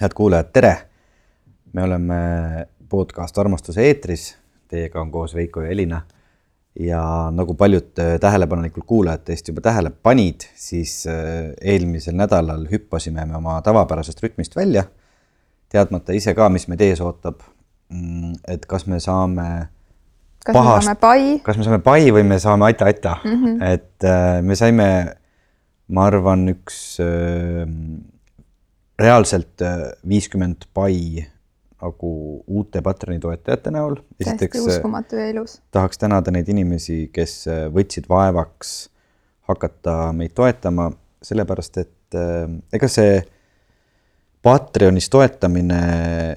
head kuulajad, tere! me oleme podcast Armastuse eetris, teiega on koos Veiko ja Elina. ja nagu paljud äh, tähelepanelikult kuulajad teist juba tähele panid, siis äh, eelmisel nädalal hüppasime me oma tavapärasest rütmist välja, teadmata ise ka, mis meid ees ootab. Mm, et kas me saame kas pahast, me saame pai? kas me saame pai või me saame aita-aita mm, -hmm. et äh, me saime, ma arvan, üks äh, reaalselt viiskümmend pai nagu uute Patreoni toetajate näol. täiesti uskumatu ja ilus. tahaks tänada neid inimesi, kes võtsid vaevaks hakata meid toetama, sellepärast et äh, ega see Patreonis toetamine,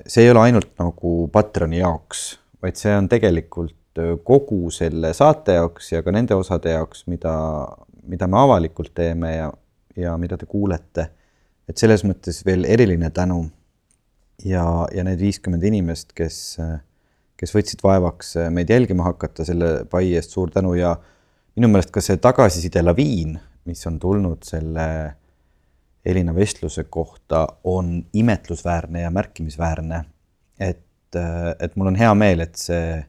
see ei ole ainult nagu Patreoni jaoks, vaid see on tegelikult kogu selle saate jaoks ja ka nende osade jaoks, mida, mida me avalikult teeme ja, ja mida te kuulete. Et selles mõttes veel eriline tänu. ja, ja need viiskümmend inimest, kes, kes võtsid vaevaks meid jälgima hakata, selle pai eest suur tänu ja minu meelest ka see tagasiside laviin, mis on tulnud selle Elina vestluse kohta, on imetlusväärne ja märkimisväärne. et, et mul on hea meel, et see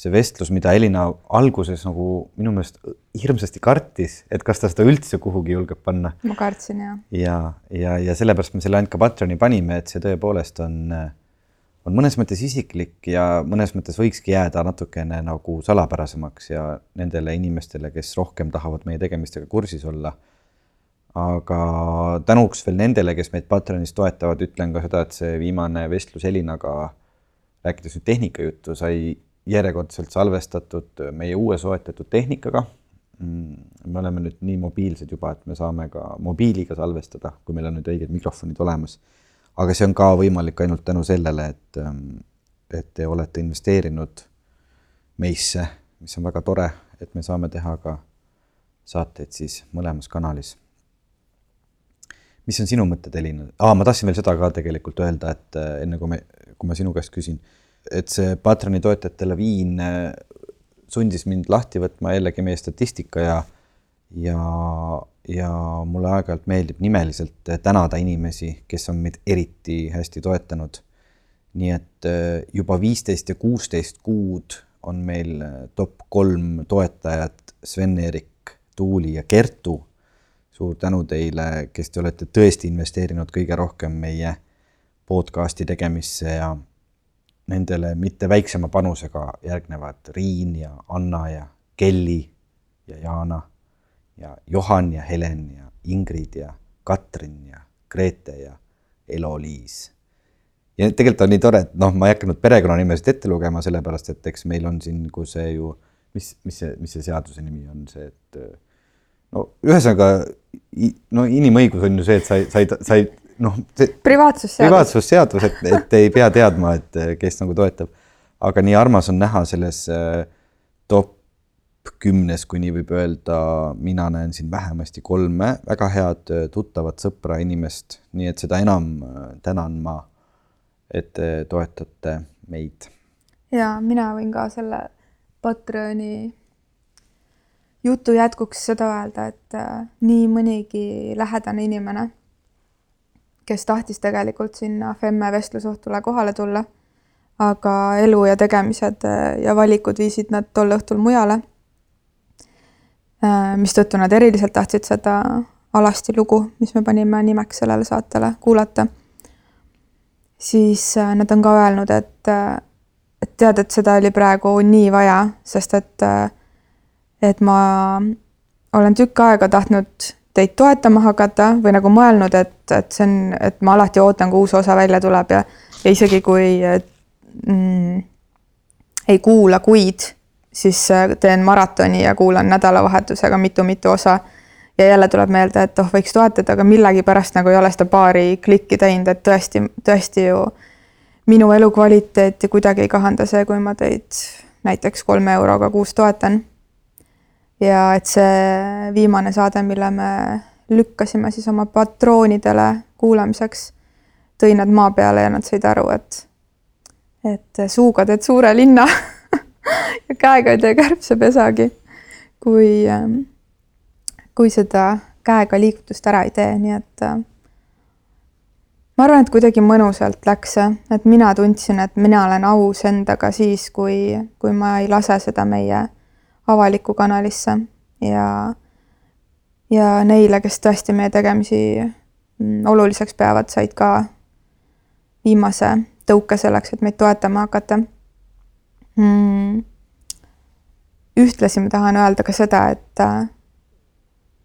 see vestlus, mida Elina alguses nagu minu meelest hirmsasti kartis, et kas ta seda üldse kuhugi julgeb panna. ma kartsin jah. ja, ja, ja sellepärast me selle ainult ka Patreoni panime, et see tõepoolest on, on mõnes mõttes isiklik ja mõnes mõttes võikski jääda natukene nagu salapärasemaks ja nendele inimestele, kes rohkem tahavad meie tegemistega kursis olla. aga tänuks veel nendele, kes meid Patreonis toetavad, ütlen ka seda, et see viimane vestlus Elinaga, rääkides nüüd tehnikajuttu, sai järjekordselt salvestatud meie uue soetatud tehnikaga. me oleme nüüd nii mobiilsed juba, et me saame ka mobiiliga salvestada, kui meil on nüüd õiged mikrofonid olemas. aga see on ka võimalik ainult tänu sellele, et, et te olete investeerinud meisse, mis on väga tore, et me saame teha ka saateid siis mõlemas kanalis. mis on sinu mõtted, Elina ah,? ma tahtsin veel seda ka tegelikult öelda, et enne kui me, kui ma sinu käest küsin et see Patroni toetajate laviin äh, sundis mind lahti võtma jällegi meie statistika ja, ja, ja mulle aeg-ajalt meeldib nimeliselt tänada inimesi, kes on meid eriti hästi toetanud. nii et äh, juba viisteist ja kuusteist kuud on meil äh, top kolm toetajat Sven-Erik, Tuuli ja Kertu. suur tänu teile, kes te olete tõesti investeerinud kõige rohkem meie podcasti tegemisse ja nendele mitte väiksema panusega järgnevad Riin ja Anna ja Kelly ja Jaana ja Johan ja Helen ja Ingrid ja Katrin ja Grete ja Elo-Liis. ja tegelikult on nii tore, et noh, ma ei hakanud perekonnanimesid ette lugema, sellepärast et eks meil on siin, kui see ju, mis, mis see, mis see seaduse nimi on, see, et no ühesõnaga no inimõigus on ju see, et sa ei, sa ei, sa ei noh. privaatsusseadus. privaatsusseadus, et, et ei pea teadma, et kes nagu toetab. aga nii armas on näha selles äh, top kümnes, kui nii võib öelda, mina näen siin vähemasti kolme väga head äh, tuttavat sõpra inimest, nii et seda enam tänan ma, et te toetate meid. ja mina võin ka selle Patreoni jutu jätkuks seda öelda, et nii mõnigi lähedane inimene kes tahtis tegelikult sinna Femme vestlusõhtule kohale tulla. aga elu ja tegemised äh, ja valikud viisid nad tol õhtul mujale. Äh, mistõttu nad eriliselt tahtsid seda alasti lugu, mis me panime nimeks sellele saatele, kuulata. siis äh, nad on ka öelnud, et, et tead, et seda oli praegu nii vaja, sest et, et ma olen tükk aega tahtnud teid toetama hakata või nagu mõelnud, et, et see on, et ma alati ootan, kui uus osa välja tuleb ja, ja isegi kui mm, ei kuula kuid, siis äh, teen maratoni ja kuulan nädalavahetusega mitu-mitu osa. ja jälle tuleb meelde, et oh, võiks toetada, aga millegipärast nagu ei ole seda paari klikki teinud, et tõesti, tõesti ju minu elukvaliteeti kuidagi ei kahanda see, kui ma teid näiteks kolme euroga kuus toetan ja et see viimane saade, mille me lükkasime siis oma patroonidele kuulamiseks, tõi nad maa peale ja nad said aru, et, et suuga teed suure linna ja käega ei tee kärbsepesagi, kui, kui seda käega liigutust ära ei tee, nii et ma arvan, et kuidagi mõnusalt läks see, et mina tundsin, et mina olen aus endaga siis, kui, kui ma ei lase seda meie avalikku kanalisse ja, ja neile, kes tõesti meie tegemisi mm, oluliseks peavad, said ka viimase tõuke selleks, et meid toetama hakata mm.. ühtlasi ma tahan öelda ka seda, et äh,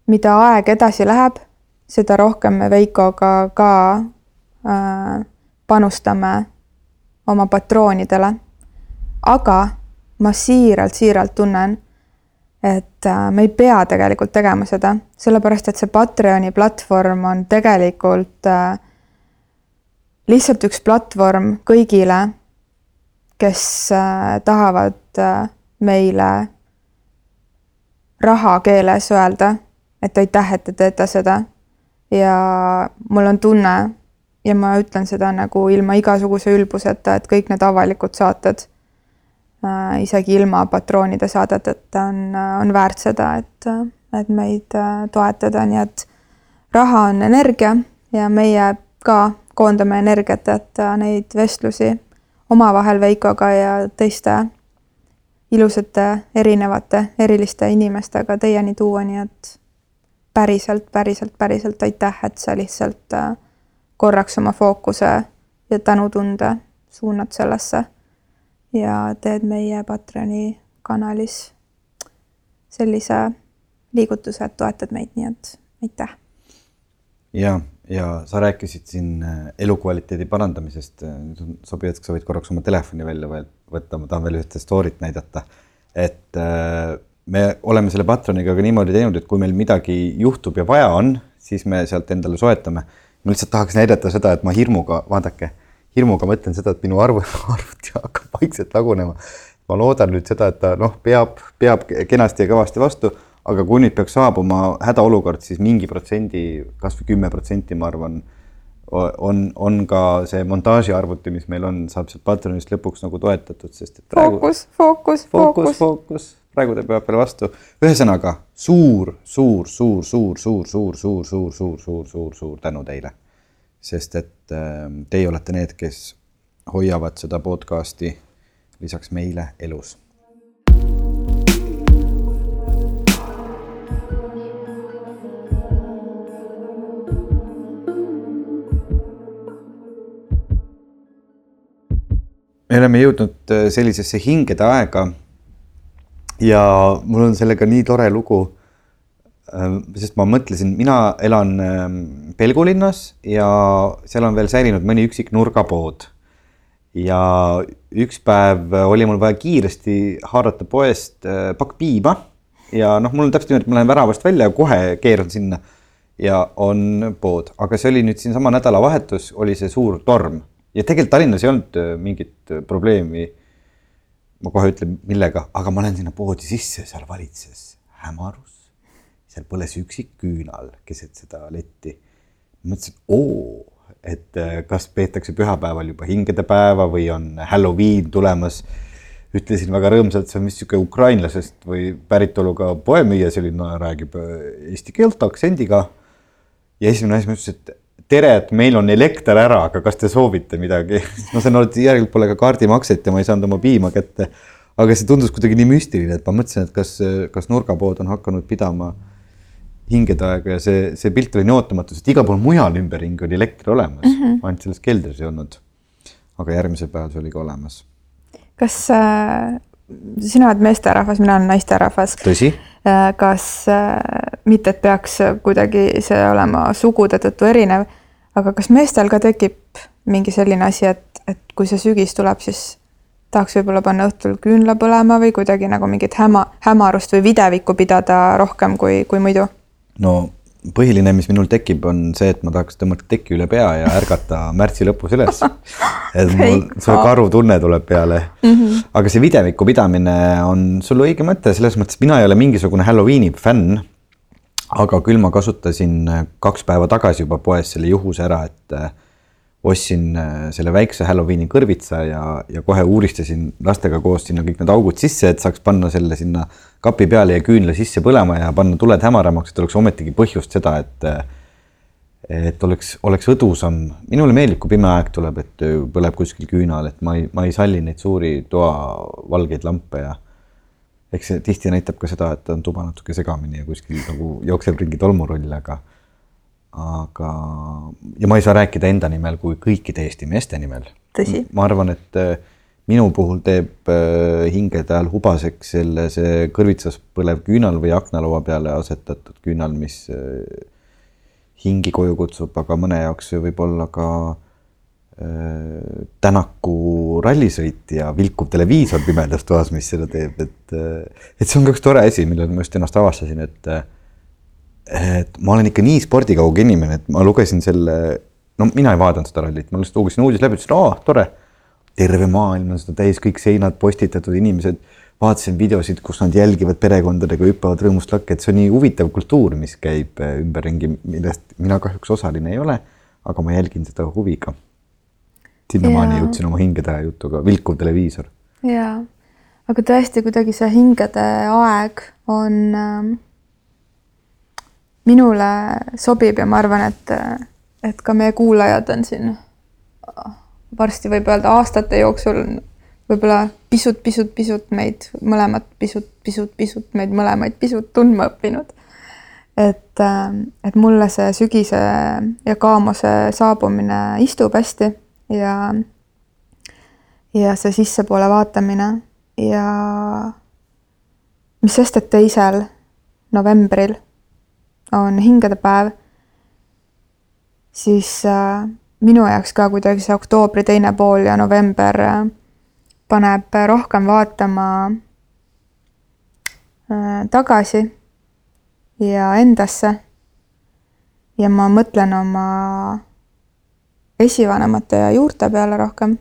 mida aeg edasi läheb, seda rohkem me Veikoga ka äh, panustame oma patroonidele. aga ma siiralt, siiralt tunnen, et äh, me ei pea tegelikult tegema seda, sellepärast et see Patreoni platvorm on tegelikult äh, lihtsalt üks platvorm kõigile, kes äh, tahavad meile raha keeles öelda, et aitäh, et te teete seda. ja mul on tunne ja ma ütlen seda nagu ilma igasuguse ülbuseta, et kõik need avalikud saated isegi ilma patroonide saadeteta on, on väärt seda, et, et meid toetada, nii et raha on energia ja meie ka koondame energiat, et äh, neid vestlusi omavahel Veikoga ja teiste ilusate, erinevate, eriliste inimestega teieni tuua, nii et päriselt, päriselt, päriselt aitäh, et sa lihtsalt äh, korraks oma fookuse ja tänutunde suunad sellesse ja teed meie Patreoni kanalis sellise liigutuse, et toetad meid, nii et aitäh. ja ja sa rääkisid siin äh, elukvaliteedi parandamisest. on sobiv hetk, sa võid korraks oma telefoni välja võtta, ma tahan veel ühte story't näidata. et äh, me oleme selle Patroniga ka niimoodi teinud, et kui meil midagi juhtub ja vaja on, siis me sealt endale soetame. ma lihtsalt tahaks näidata seda, et ma hirmuga, vaadake, hirmuga mõtlen seda, et minu arvu, arvuti hakkab vaikselt lagunema. ma loodan nüüd seda, et ta noh, peab, peab kenasti ja kõvasti vastu aga kui nüüd peaks saabuma hädaolukord, siis mingi protsendi, kasvõi kümme protsenti, ma arvan, on, on ka see montaažiarvuti, mis meil on, saab sealt Patreonist lõpuks nagu toetatud, sest et praegu. fookus, fookus, fookus, fookus, praegu ta peab veel vastu. ühesõnaga suur, suur, suur, suur, suur, suur, suur, suur, suur, suur, suur, suur tänu teile. Sest et teie olete need, kes hoiavad seda podcast'i lisaks meile elus me oleme jõudnud äh, sellisesse hingede aega. ja mul on sellega nii tore lugu. Äh, sest ma mõtlesin, mina elan ähm, Pelgulinnas ja seal on veel säilinud mõni üksik nurgapood. ja üks päev oli mul vaja kiiresti haarata poest äh, pakk piima ja noh, mul on täpselt niimoodi, et ma lähen väravast välja ja kohe keeran sinna ja on pood, aga see oli nüüd siinsama nädalavahetus, oli see suur torm ja tegelikult Tallinnas ei olnud äh, mingit probleemi. ma kohe ütlen, millega, aga ma lähen sinna poodi sisse, seal valitses hämarus. Seal põles üksik küünal keset seda letti. mõtlesin, oo, et äh, kas peetakse pühapäeval juba hingede päeva või on Halloween tulemas. ütlesin väga rõõmsalt, see on vist sihuke ukrainlasest või päritoluga poemüüja, selline räägib eesti keelt aktsendiga. ja esimene asi, ma ütlesin, et tere, et meil on elekter ära, aga kas te soovite midagi? ma sain aru, et järelikult pole ka kaardimakset ja ma ei saanud oma piima kätte. aga see tundus kuidagi nii müstiline, et ma mõtlesin, et kas, kas nurgapood on hakanud pidama hingede aega ja see, see pilt oli nii ootamatu, sest igal pool mujal ümberringi oli elekter olemas mm, -hmm. ainult selles keldris ei olnud. aga järgmisel päeval see oli ka olemas. kas äh, sina oled meesterahvas, mina olen naisterahvas. tõsi Äh, kas, äh, mitte et peaks kuidagi see olema sugude tõttu erinev, aga kas meestel ka tekib mingi selline asi, et, et kui see sügis tuleb, siis tahaks võib-olla panna õhtul küünla põlema või kuidagi nagu mingit häma, hämarust või videvikku pidada rohkem kui, kui muidu? No põhiline, mis minul tekib, on see, et ma tahaks tõmmata teki üle pea ja ärgata märtsi lõpus üles. et mul see karutunne tuleb peale mm. -hmm. aga see videviku pidamine on sul õige mõte, selles mõttes mina ei ole mingisugune Halloweeni fänn. aga küll ma kasutasin kaks päeva tagasi juba poes selle juhuse ära, et ostsin äh, selle väikse Halloweeni kõrvitsa ja, ja kohe uuristasin lastega koos sinna kõik need augud sisse, et saaks panna selle sinna kapi peale ja küünla sisse põlema ja panna tuled hämaramaks, et oleks ometigi põhjust seda, et et oleks, oleks õdusam, minule meeldib, kui pime aeg tuleb, et põleb kuskil küünal, et ma ei, ma ei salli neid suuri toa valgeid lampe ja eks see tihti näitab ka seda, et on tuba natuke segamini ja kuskil nagu jookseb ringi tolmurull, aga aga, ja ma ei saa rääkida enda nimel kui kõikide Eesti meeste nimel. ma arvan, et äh, minu puhul teeb äh, hingede ajal hubaseks selle, see kõrvitsas põlev küünal või aknalaua peale asetatud küünal, mis äh, hingi koju kutsub, aga mõne jaoks see võib olla ka Tänaku rallisõit ja vilkuv televiisor pimedas toas, mis seda teeb, et, et see on ka üks tore asi, millal ma just ennast avastasin, et et ma olen ikka nii spordikauge inimene, et ma lugesin selle, no mina ei vaadanud seda rallit, ma lihtsalt lugesin uudis läbi, ütlesin, aa, tore. terve maailm on seda täis, kõik seinad postitatud, inimesed, vaatasin videosid, kus nad jälgivad perekondadega, hüppavad rõõmust lakke, et see on nii huvitav kultuur, mis käib äh, ümberringi, millest mina kahjuks osaline ei ole, aga ma jälgin seda huviga sinnamaani jõudsin oma hingede jutuga, vilkuv televiisor. jaa, aga tõesti kuidagi see hingede aeg on äh, minule sobib ja ma arvan, et, et ka meie kuulajad on siin varsti võib öelda aastate jooksul võib-olla pisut-pisut-pisut meid mõlemat pisut-pisut-pisut meid mõlemaid pisut tundma õppinud. et, et mulle see sügise ja kaamuse saabumine istub hästi ja, ja see sissepoole vaatamine ja mis sest, et teisel novembril on hingedepäev, siis äh, minu jaoks ka kuidagi see oktoobri teine pool ja november äh, paneb rohkem vaatama äh, tagasi ja endasse. ja ma mõtlen oma esivanemate ja juurte peale rohkem.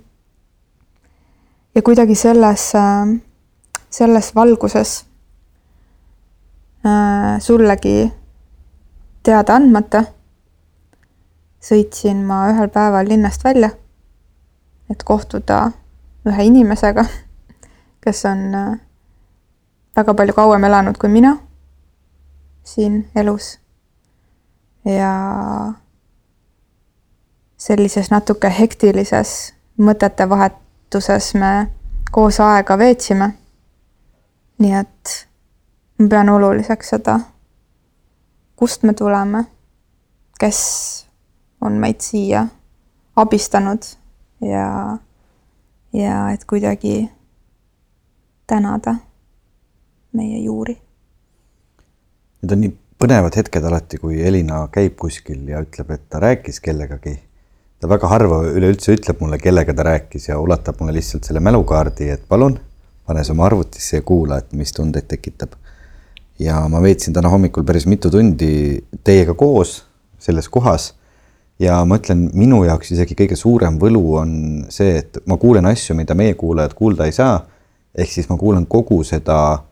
ja kuidagi selles, selles valguses sullegi teada andmata sõitsin ma ühel päeval linnast välja, et kohtuda ühe inimesega, kes on äh, väga palju kauem elanud kui mina siin elus. ja sellises natuke hektilises mõtete vahetuses me koos aega veetsime. nii et ma pean oluliseks seda, kust me tuleme, kes on meid siia abistanud ja, ja et kuidagi tänada meie juuri. Need on nii põnevad hetked alati, kui Elina käib kuskil ja ütleb, et ta rääkis kellegagi ta väga harva üleüldse ütleb mulle, kellega ta rääkis ja ulatab mulle lihtsalt selle mälukaardi, et palun, pane see oma arvutisse ja kuula, et mis tundeid tekitab. Ja ma veetsin täna hommikul päris mitu tundi teiega koos selles kohas ja ma ütlen, minu jaoks isegi kõige suurem võlu on see, et ma kuulen asju, mida meie kuulajad kuulda ei saa. ehk siis ma kuulan kogu seda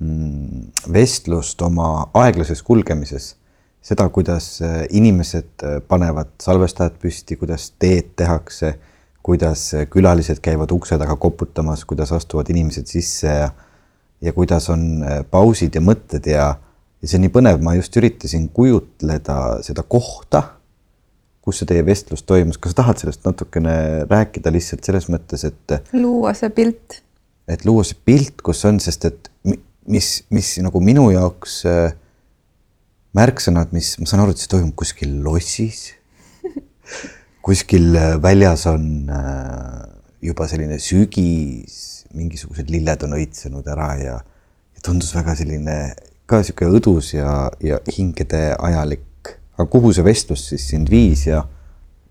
mm, vestlust oma aeglases kulgemises seda, kuidas äh, inimesed äh, panevad salvestajad püsti, kuidas teed tehakse, kuidas äh, külalised käivad ukse taga koputamas, kuidas astuvad inimesed sisse ja ja kuidas on pausid ja mõtted ja, ja see on nii põnev, ma just üritasin kujutleda seda kohta, kus see teie vestlus toimus, kas sa tahad sellest natukene rääkida lihtsalt selles mõttes, et luua see pilt. et luua see pilt, kus on, sest et mis, mis nagu minu jaoks äh, märksõnad, mis, ma saan aru, et see toimub kuskil lossis kuskil äh, väljas on äh, juba selline sügis, mingisugused lilled on õitsenud ära ja, ja tundus väga selline ka sihuke õdus ja, ja hingede ajalik. aga kuhu see vestlus siis sind viis ja,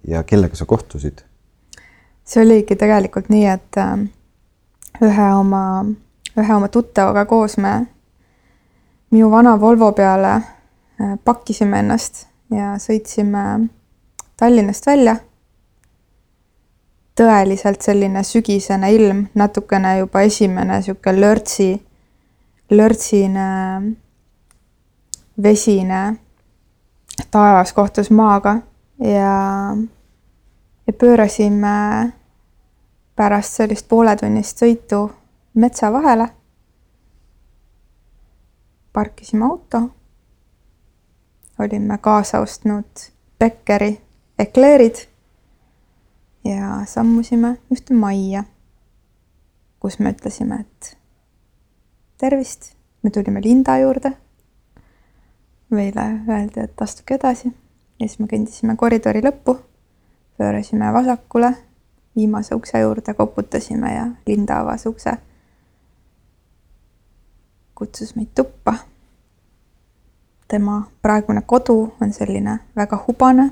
ja kellega sa kohtusid? see oligi tegelikult nii, et äh, ühe oma, ühe oma tuttavaga koos me minu vana Volvo peale Äh, pakkisime ennast ja sõitsime Tallinnast välja. Tõeliselt selline sügisene ilm, natukene juba esimene sihuke lörtsi, lörtsine, vesine taevas kohtus maaga ja, ja pöörasime pärast sellist pooletunnist sõitu metsa vahele. parkisime auto olime kaasa ostnud Beckeri ekleerid ja sammusime ühte majja, kus me ütlesime, et tervist, me tulime Linda juurde. meile öeldi, et astuge edasi ja siis me kõndisime koridori lõppu, pöörasime vasakule, viimase ukse juurde koputasime ja Linda avas ukse. kutsus meid tuppa. tema praegune kodu on selline väga hubane,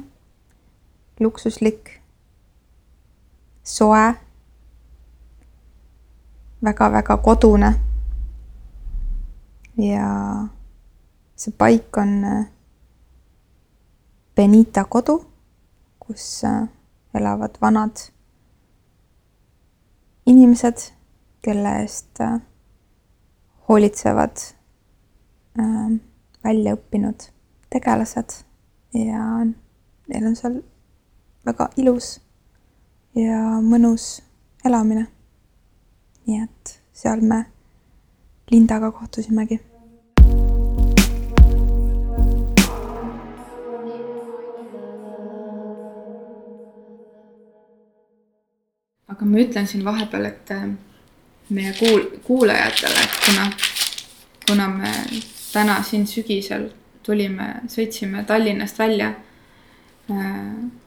luksuslik, soe väga-väga kodune. ja see paik on Benita kodu, kus äh, elavad vanad inimesed, kelle eest äh, hoolitsevad äh, väljaõppinud tegelased ja neil on seal väga ilus ja mõnus elamine. nii et seal me Lindaga kohtusimegi aga ma ütlen siin vahepeal, et äh, meie kuul-, kuulajatele, et kuna, kuna me täna siin sügisel tulime, sõitsime Tallinnast välja äh,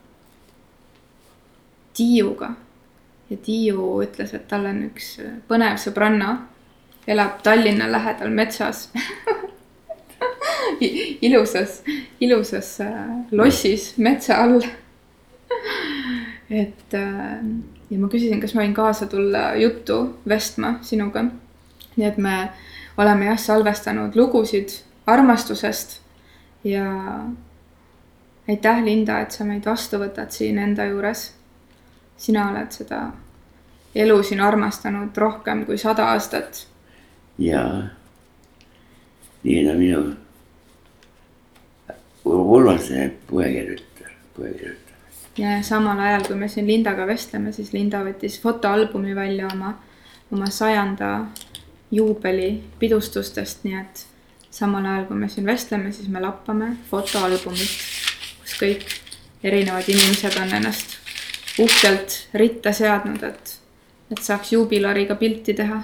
Tiiuga ja Tiiu ütles, et tal on üks põnev sõbranna, elab Tallinna lähedal metsas ilusas, ilusas äh, lossis metsa all et äh, ja ma küsisin, kas ma võin kaasa tulla juttu vestma sinuga. nii et me oleme jah salvestanud lugusid armastusest ja aitäh, Linda, et sa meid vastu võtad siin enda juures. Sina oled seda elu siin armastanud rohkem kui sada aastat. jaa, nii on minu Urmase poekirjutaja, poekirjutaja ja samal ajal, kui me siin Lindaga vestleme, siis Linda võttis fotoalbumi välja oma, oma sajanda juubeli pidustustest, nii et samal ajal, kui me siin vestleme, siis me lappame fotoalbumit, kus kõik erinevad inimesed on ennast uhkelt ritta seadnud, et, et saaks juubilariga pilti teha.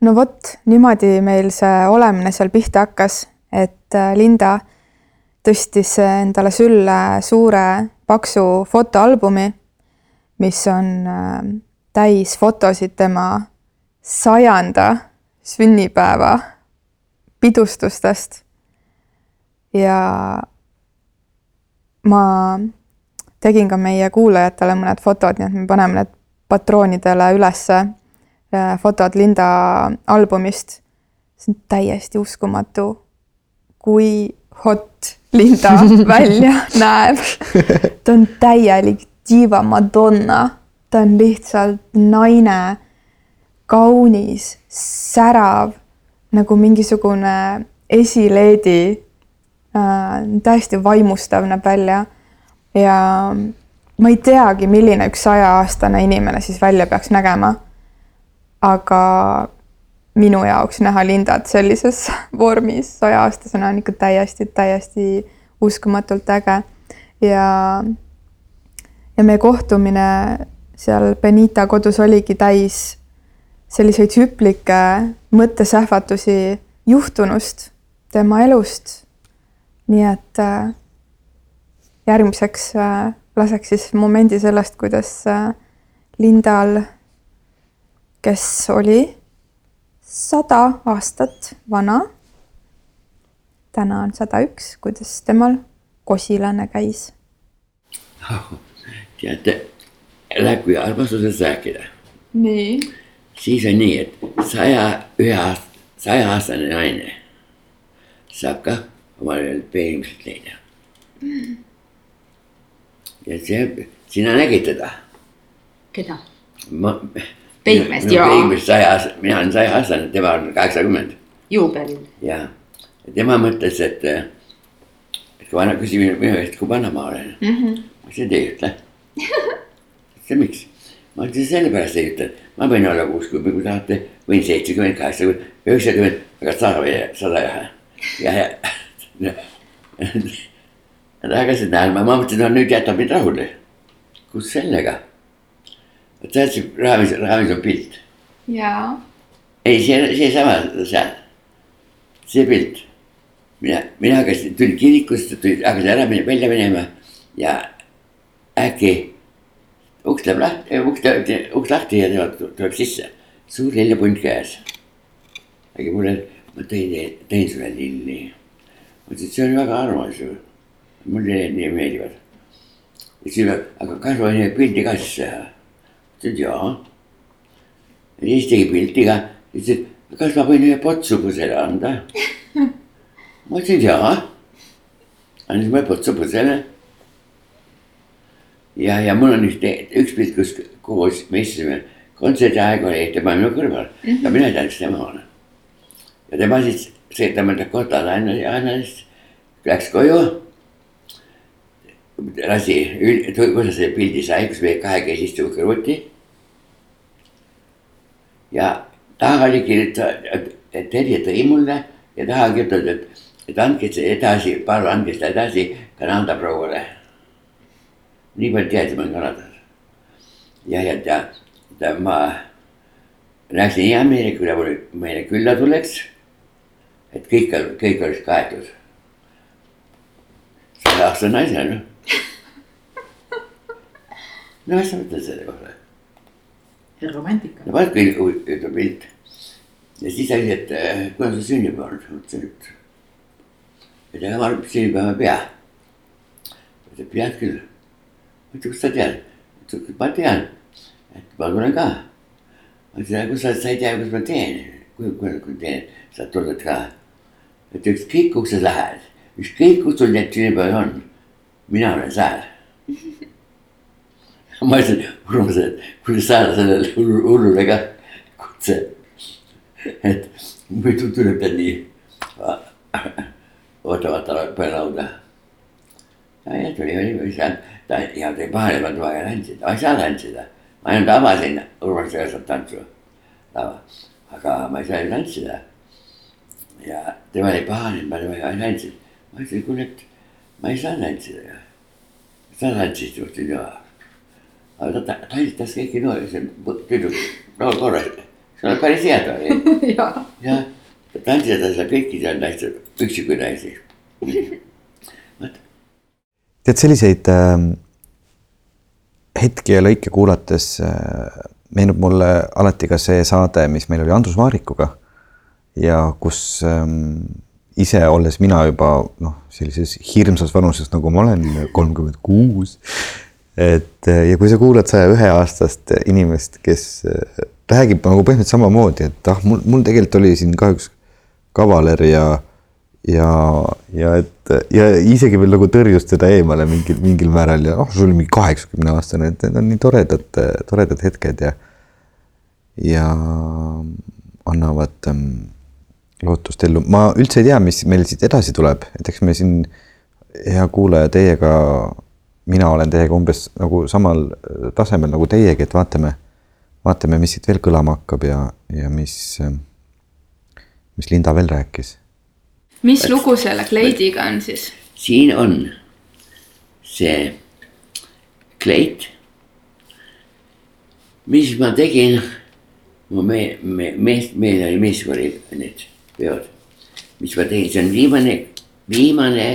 no vot, niimoodi meil see olemine seal pihta hakkas, et äh, Linda tõstis endale sülle suure paksu fotoalbumi, mis on äh, täis fotosid tema sajanda sünnipäeva pidustustest. ja ma tegin ka meie kuulajatele mõned fotod, nii et me paneme need patroonidele ülesse äh, fotod Linda albumist. see on täiesti uskumatu, kui hot Linda välja näeb. ta on täielik diiva Madonna, ta on lihtsalt naine, kaunis, särav, nagu mingisugune esileedi äh,. täiesti vaimustav näeb välja ja ma ei teagi, milline üks sajaaastane inimene siis välja peaks nägema. aga minu jaoks näha Lindat sellises vormis saja-aastasena on ikka täiesti, täiesti uskumatult äge. ja, ja meie kohtumine seal Benita kodus oligi täis selliseid hüplikke mõttesähvatusi juhtunust, tema elust. nii et äh, järgmiseks äh, laseks siis momendi sellest, kuidas äh, Lindal, kes oli sada aastat vana. täna on sada üks, kuidas temal kosilane käis oh,? teate, läheb kui armastusest rääkida. nii. siis on nii, et saja ühe aast-, saja aastane naine saab ka omale peenimist leida mm.. Ja see, sina nägid teda? keda? ma Peigmeest, jaa. Peigmeest saja, mina olen saja aastane, tema on kaheksakümmend. juubelil. ja, ja tema mõtles, et, et kui vana küsib minu käest, kui vana ma olen mm. -hmm. ma ütlesin, et ei ütle see miks? ma ütlesin sellepärast ei ütle, ma võin olla kuuskümmend, kui tahate, võin seitsekümmend, kaheksakümmend, üheksakümmend, aga sada või sada ei lähe. ja, ja Hakkasid naerma, ma mõtlesin, no nüüd jätab mind rahule. kus sellega? vot tead, see raamis, raamis on pilt. jaa. ei, see, seesama seal, see pilt. mina, mina hakkasin, tulin kirikust, tulin, hakkasin ära minema, välja minema ja äkki uks läheb lahti, uks läheb, uks lahti ja tuleb sisse, suur lillepunt käes. äkki mulle, ma tõin, tõin sulle lilli. ma ütlesin, et see on väga armas ju, mulle nii meeldivad. ütlesin, aga kas ma võin pildi ka sisse teha? ütlesin jaa. ja siis tegi pilti ka, ütles, et kas ma võin ühe potsupõsele anda? ma ütlesin jaa. andis potsupõsele ja, ja mul on üks, üks pilt, kus koos me istusime, kontserdi aeg oli tema minu kõrval mm -hmm. ja mina ei teadnud, kes tema on. ja tema siis, see tema Dakota Annalis läks koju. Lasi, kuidas see pildi sai, kus me kahekesi istume kõrvuti. ja taha oli kirjutatud, et Terje tõi mulle ja taha kirjutatud, et, et andke see edasi, palun andke seda edasi Kanada prouale nii palju teadsime Kanadas. ja, ja ta, ta, ma läksin hea meelega üle, meile külla tuleks. et kõik, kõik oleks kaetud. selle aasta naise noh. No mis sa mõtled selle kohta? romantika. no vaat kui huvitav pilt. ja siis oli, et äh, kuna sa sünnipäev oled, mõtlesin, et. et ega ma sünnipäeva ei pea. ta ütleb, pead küll ma ütlesin, kust sa tead? ta ütles, ma tean, et ma tulen ka. ma ütlesin, kus sa, sa ei tea, kus ma teen, kui, kui, kui teen, sa tuled ka. et ükskõik, kuhu sa lähed, ükskõik, kus sul need sünnipäevad on, mina olen seal ma ütlesin, Urmas, et kuidas saada sellele hullule ka kutse. et muidu tuleb ta nii ootamata peale lauda. ja, ja tuli, oli, oli seal ta ja tõi paaripäevad vaja tantsida, ma ei saa tantsida. ma ainult avasin Urmas Jõesaart tantsu lava, aga ma ei saa ju tantsida. ja tema oli pahane, ma ei tantsinud, ma ütlesin, kuule, et ma ei saa tantsida. sa tantsisid, ütlesin jaa. aga ta tantsitas kõiki noori, see tüdruk, noor korras, see on päris hea ta oli. ja ta tantsidas kõiki seal naisi, üksikuid naisi tead, selliseid äh, hetki ja lõike kuulates äh, meenub mulle alati ka see saade, mis meil oli Andrus Vaarikuga ja kus ähm, ise olles mina juba noh, sellises hirmsas vanuses, nagu ma olen, kolmkümmend kuus. et äh, ja kui sa kuulad saja ühe aastast inimest, kes äh, räägib nagu põhimõtteliselt samamoodi, et ah, mul, mul tegelikult oli siin kahjuks kavaler ja ja, ja et ja isegi veel nagu tõrjus teda eemale mingil, mingil määral ja noh, sul oli mingi kaheksakümne aastane, et need on nii toredad, toredad hetked ja. ja annavad ähm, lootust ellu, ma üldse ei tea, mis meil siit edasi tuleb, et eks me siin, hea kuulaja, teiega, mina olen teiega umbes nagu samal tasemel nagu teiegi, et vaatame, vaatame, mis siit veel kõlama hakkab ja, ja mis, mis Linda veel rääkis mis lugu selle kleidiga on siis? siin on see kleit. mis ma tegin, mu me, me, mees, meil oli meeskori need peod, mis ma tegin, see on viimane, viimane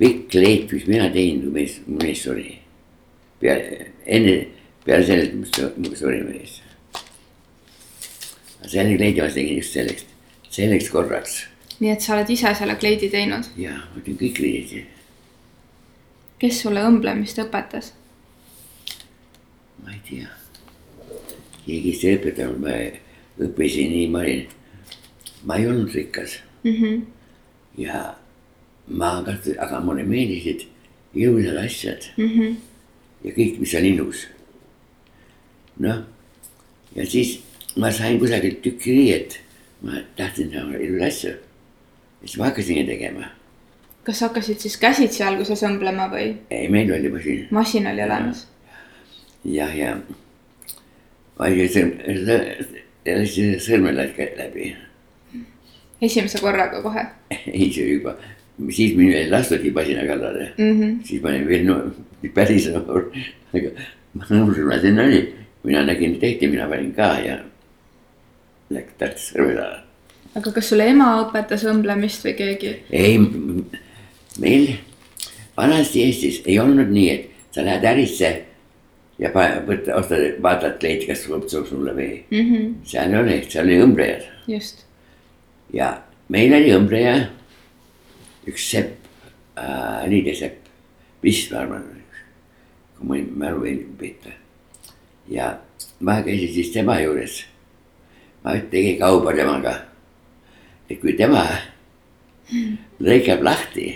pikk kleit, mis mina tegin, kui mees, mu mees suri. peale, enne, peale selle, kui suri mees. selle kleidi ma tegin just selleks, selleks korraks nii et sa oled ise selle kleidi teinud? jaa, ma teen kõik kleidid. kes sulle õmblemist õpetas? ma ei tea. keegi ei õpetanud, ma õppisin nii, ma olin, ma ei olnud rikas mm. -hmm. ja ma katsusin, aga mulle meeldisid ilusad asjad mm. -hmm. ja kõik, mis on ilus. noh, ja siis ma sain kusagilt tükki riiet, ma tahtsin teha ilus asju siis ma hakkasingi tegema. kas sa hakkasid siis käsitsi alguses õmblema või? ei, meil oli masin. masin oli olemas? jah, ja ma olin sõrm, lasin sõrme läbi. Esimese korraga kohe? ei, see juba siis mind ei lastudki pasina kallale mm, -hmm. siis ma olin veel no, päris noor, aga noor ma sinna olin, mina nägin tehti, mina panin ka ja läks sõrmed alla. aga kas sulle ema õpetas õmblemist või keegi? ei, meil vanasti Eestis ei olnud nii, et sa lähed ärisse ja võtta, ostad, vaatad kleiti, kas sobib sulle või mm. -hmm. seal ei ole, seal oli õmblejad. just. Ja meil oli õmbleja, üks sepp äh,, liidesepp, vist ma arvan, kui ma mälu ei peta. ja ma käisin siis tema juures. ma tegin kauba temaga. et kui tema lõikab lahti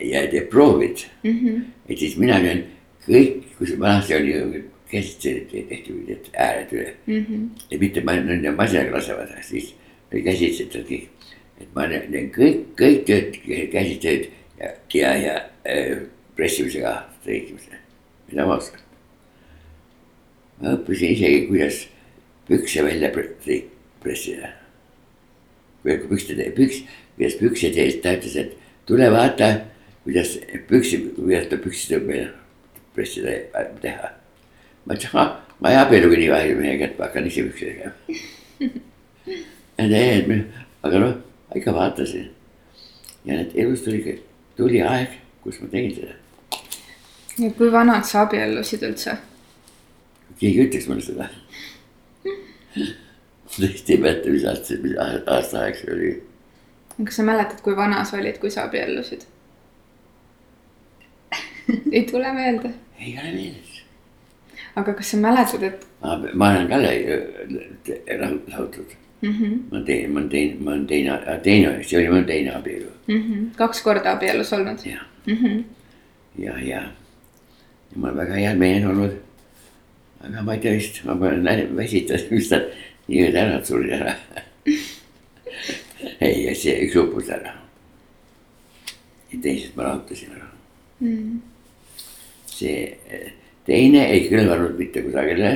ja teeb proovid mm, -hmm. et siis mina löön kõik, kus vanasti oli käsitsi tehti ääred üle mm. -hmm. ja mitte nende masinaga lasevad, siis kõik. et ma teen kõik, kõik tööd, käsitööd ja, ja, ja äh, pressimisega streikimise, mida ma oskan. ma õppisin isegi, kuidas pükse välja pressida. kui pükste, püks, kuidas pükse teed, ta ütles, et tule vaata, kuidas püksi, kuidas ta püksid õppida pressida teha. ma ütlesin, ah, ma ei abiellugi nii vähe mehega, et ma hakkan ise püksi tegema. ja need, aga noh, ikka vaatasin. ja need elus tuli, tuli aeg, kus ma tegin seda. ja kui vanad sa abiellusid üldse? keegi ütleks mulle seda tõesti ei mäleta, mis aasta, mis aasta aeg see oli. kas sa mäletad, kui vana sa olid, kui sa abiellusid? ei tule meelde? ei ole meeles. aga kas sa mäletad, et? ma, ma olen ka lahutatud mm. -hmm. ma teen, ma olen teine, ma olen teine, teine, see oli mu teine abielu mm. -hmm. kaks korda abielus olnud? jah mm -hmm., ja, ja, ja mul on väga hea meel olnud. aga ma ei tea vist, ma pean väsitasin, mis ta nii-öelda ära suri ära ei, see üks uppus ära. ja teised ma lahutasin ära mm see teine ei kõlvanud mitte kusagile.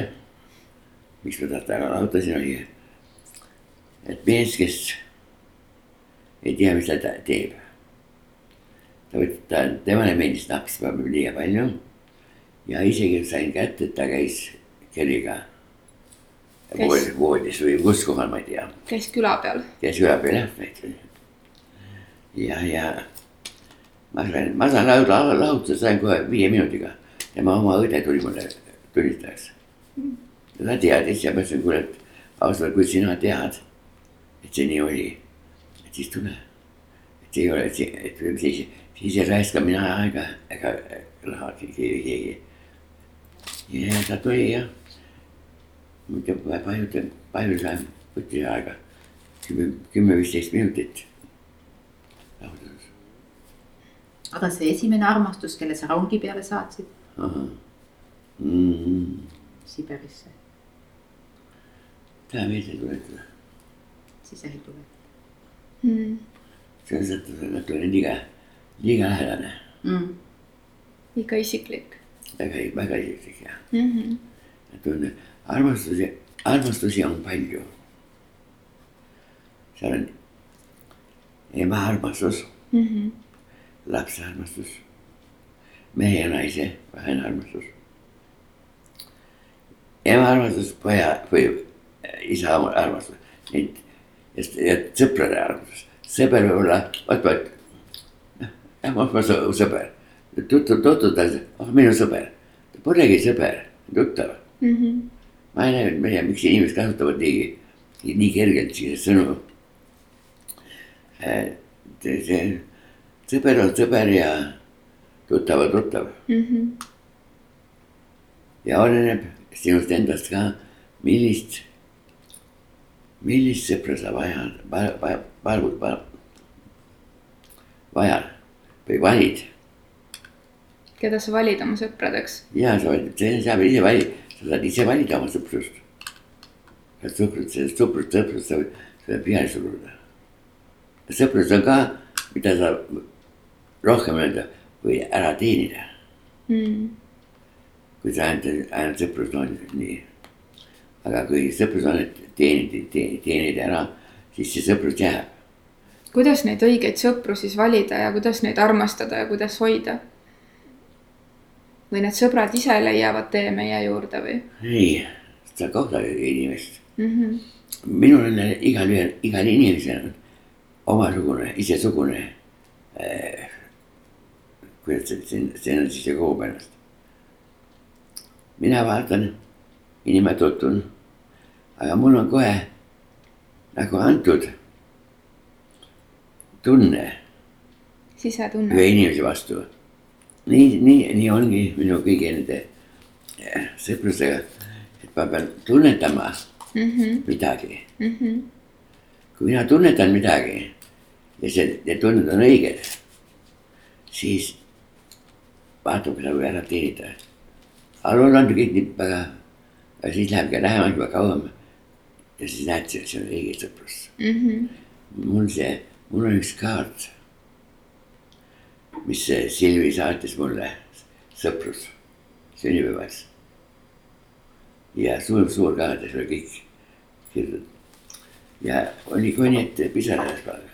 miks ma talt ära lahutasin, oli, et mees, kes ei tea, mis ta teeb. ta võttis, ta, temale meeldis naps liiga palju ja isegi sain kätte, et ta käis Kelliga voodis, voodis või kus kohal, ma ei tea. käis küla peal. käis küla peal jah, ja, ja ma sain, ma saan lahutada, lahutada sain kohe viie minutiga. tema oma õde tuli mulle tunnistajaks. ta teadis ja ma ütlesin, kuule, et ausalt, kui sina tead, et see nii oli, et siis tule. et ei ole, et siis, siis ei raiska mina aega ega raha keegi, ja ta tuli jah. muidu palju, palju see võttis aega, kümme, kümme-viisteist minutit aga see esimene armastus, kelle sa rongi peale saatsid mm? -hmm. Siberisse. täna meelde ei tuleta mm.. selles mõttes, et nad olid liiga, liiga lähedane mm.. ikka isiklik. väga, väga isiklik jah mm -hmm.. et on armastusi, armastusi on palju. seal on ema armastus mm. -hmm lapse armastus, mehe ja naise vaheline armastus. ema armastus, poja või isa armastus, neid ja sõprade armastus, sõber võib olla, vot, vot. noh, ma olen sõber, tuttav, tuttav, oh minu sõber, polegi sõber, tuttav mm. -hmm. ma ei näe, ma ei tea, miks inimesed kasutavad nii, nii kergelt selliseid sõnu. see sõber on sõber ja tuttav on tuttav mm. -hmm. ja oleneb sinust endast ka, millist, millist sõpra sa vajad, vaja, vaja, vajad või valid. keda sa valid oma sõpradeks? ja sa valid, sa saad ise valida, sa saad ise valida oma sõprust. sõprust, sellest sõprust, sõprust sa võid peale suruda. sõprus on ka, mida sa rohkem öelda või ära teenida mm.. kui sa ainult, ainult sõprus on nii. Aga kui sõprus on, et teenid, teenid ära, siis see sõprus jääb. kuidas neid õigeid sõpru siis valida ja kuidas neid armastada ja kuidas hoida? või need sõbrad ise leiavad tee meie juurde või? ei, sa kohtad inimest mm. -hmm. minul on igal ühel, igal inimesel omasugune, isesugune äh,. kuidas see, see, see on siis kogub ennast. mina vaatan, inimene tutvun, aga mul on kohe nagu antud tunne. sisetunne. ühe inimese vastu. nii, nii, nii ongi minu kõigi nende eh, sõprusega, et ma pean tunnetama mm -hmm. midagi Mm -hmm. kui mina tunnetan midagi ja see, need tunded on õiged, siis vaatab nagu ära teenida. alul on kõik nii väga, aga siis lähebki lähemaks juba kauem. Ja siis näed, see on õige sõprus Mm -hmm. mul see, mul on üks kaart. mis Silvi saatis mulle, sõprus, sünnipäevaks. ja suur-suur kaart ja seal oli kõik kirjutatud. ja oli kuni ette pisarajas praegu.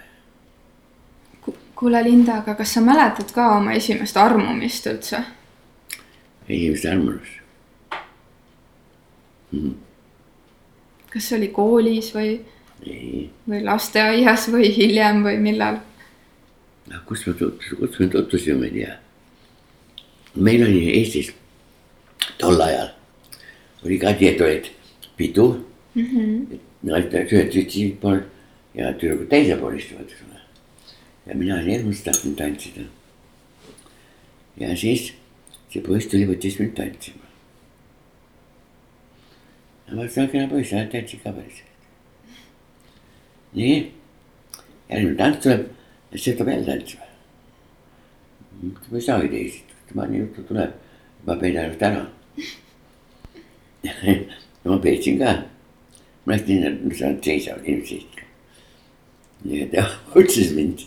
kuule, Linda, aga kas sa mäletad ka oma esimest armumist üldse? esimest armumist mm.. Kas see oli koolis või, või lasteaias või hiljem või millal? kus me tutvusime, kus me tutvusime, ei tea. meil oli Eestis tol ajal oli ka teetuleid pidu mm. -hmm. naised ühed süstisid pool ja tüdrukud teisel pool istuvad, eks ole. ja mina olin hirmus tahtnud tantsida. ja siis see poiss tuli, võttis mind tantsima. Ma mõtlesin, kena poiss, sa tantsid ka päris hästi. nii, järgmine tants tuleb, siis see tuleb jälle tantsima. ma ei saagi teisiti, tema nii juttu tuleb, ma peidan ennast ära no ma peetsin ka. ma läksin, see on seisavad inimesed. nii et tema otsis mind.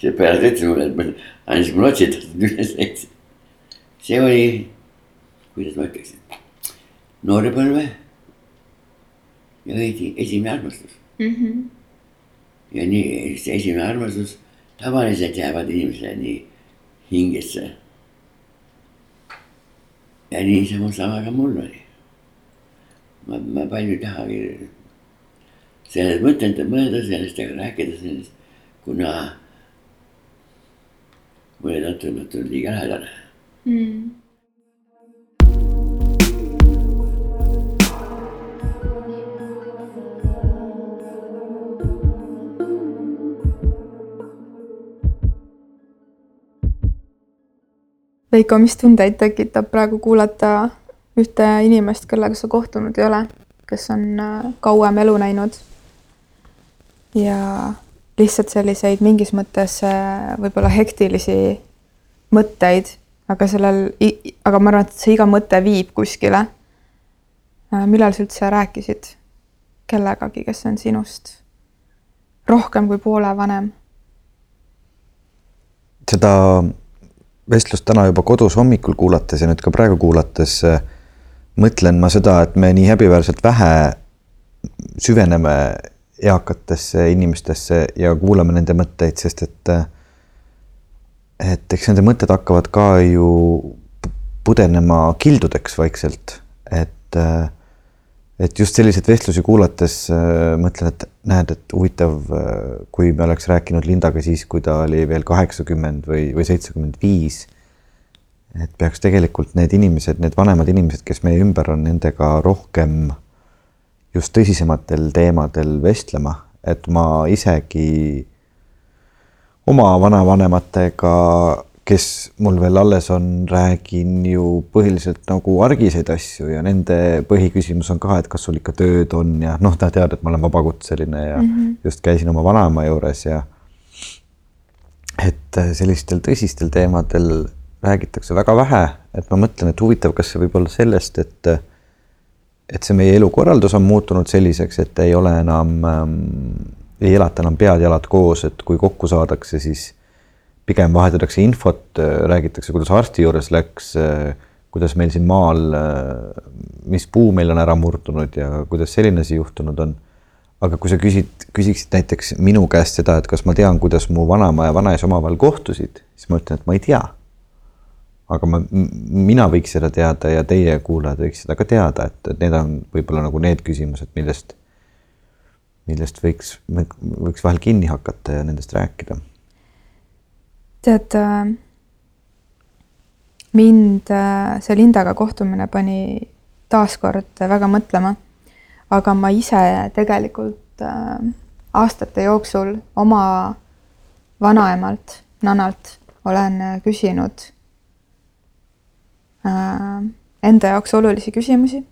see pärast ütles mulle, et ma andis mulle otsitatud üles läks. see oli, kuidas ma ütleksin, noorepõlve ja õigi esimene armastus. Mm -hmm. ja nii see esimene armastus tavaliselt jäävad inimesele nii hingesse ja niisama sama ka mul oli. ma, ma palju ei tahagi sellest mõtelda, mõelda sellest ega rääkida sellest, kuna mulle tundub, et on liiga lähedane mm. Veiko, mis tundeid tekitab praegu kuulata ühte inimest, kellega sa kohtunud ei ole, kes on äh, kauem elu näinud? ja lihtsalt selliseid mingis mõttes äh, võib-olla hektilisi mõtteid, aga sellel, aga ma arvan, et see iga mõte viib kuskile. Äh, millal sa üldse rääkisid kellegagi, kes on sinust rohkem kui poole vanem? seda vestlust täna juba kodus hommikul kuulates ja nüüd ka praegu kuulates mõtlen ma seda, et me nii häbiväärselt vähe süveneme eakatesse inimestesse ja kuulame nende mõtteid, sest et et eks nende mõtted hakkavad ka ju pudenema kildudeks vaikselt, et et just selliseid vestlusi kuulates mõtlen, et näed, et huvitav, kui me oleks rääkinud Lindaga siis, kui ta oli veel kaheksakümmend või, või seitsekümmend viis. et peaks tegelikult need inimesed, need vanemad inimesed, kes meie ümber on, nendega rohkem just tõsisematel teemadel vestlema, et ma isegi oma vanavanematega, kes mul veel alles on, räägin ju põhiliselt nagu argiseid asju ja nende põhiküsimus on ka, et kas sul ikka tööd on ja noh, nad teavad, et ma olen vabakutseline ja mm -hmm. just käisin oma vanaema juures ja et sellistel tõsistel teemadel räägitakse väga vähe, et ma mõtlen, et huvitav, kas see võib olla sellest, et et see meie elukorraldus on muutunud selliseks, et ei ole enam ähm, ei elata enam pead-jalad koos, et kui kokku saadakse, siis pigem vahetatakse infot, räägitakse, kuidas arsti juures läks, kuidas meil siin maal, mis puu meil on ära murdunud ja kuidas selline asi juhtunud on. aga kui sa küsid, küsiksid näiteks minu käest seda, et kas ma tean, kuidas mu vanaema ja vanaisa omavahel kohtusid, siis ma ütlen, et ma ei tea. aga ma, mina võiks seda teada ja teie kuulajad võiks seda ka teada, et, et need on võib-olla nagu need küsimused, millest, millest võiks, võiks vahel kinni hakata ja nendest rääkida. Tead äh mind äh, see Lindaga kohtumine pani taaskord väga mõtlema. aga ma ise tegelikult äh, aastate jooksul oma vanaemalt, nanalt olen küsinud enda jaoks olulisi küsimusi.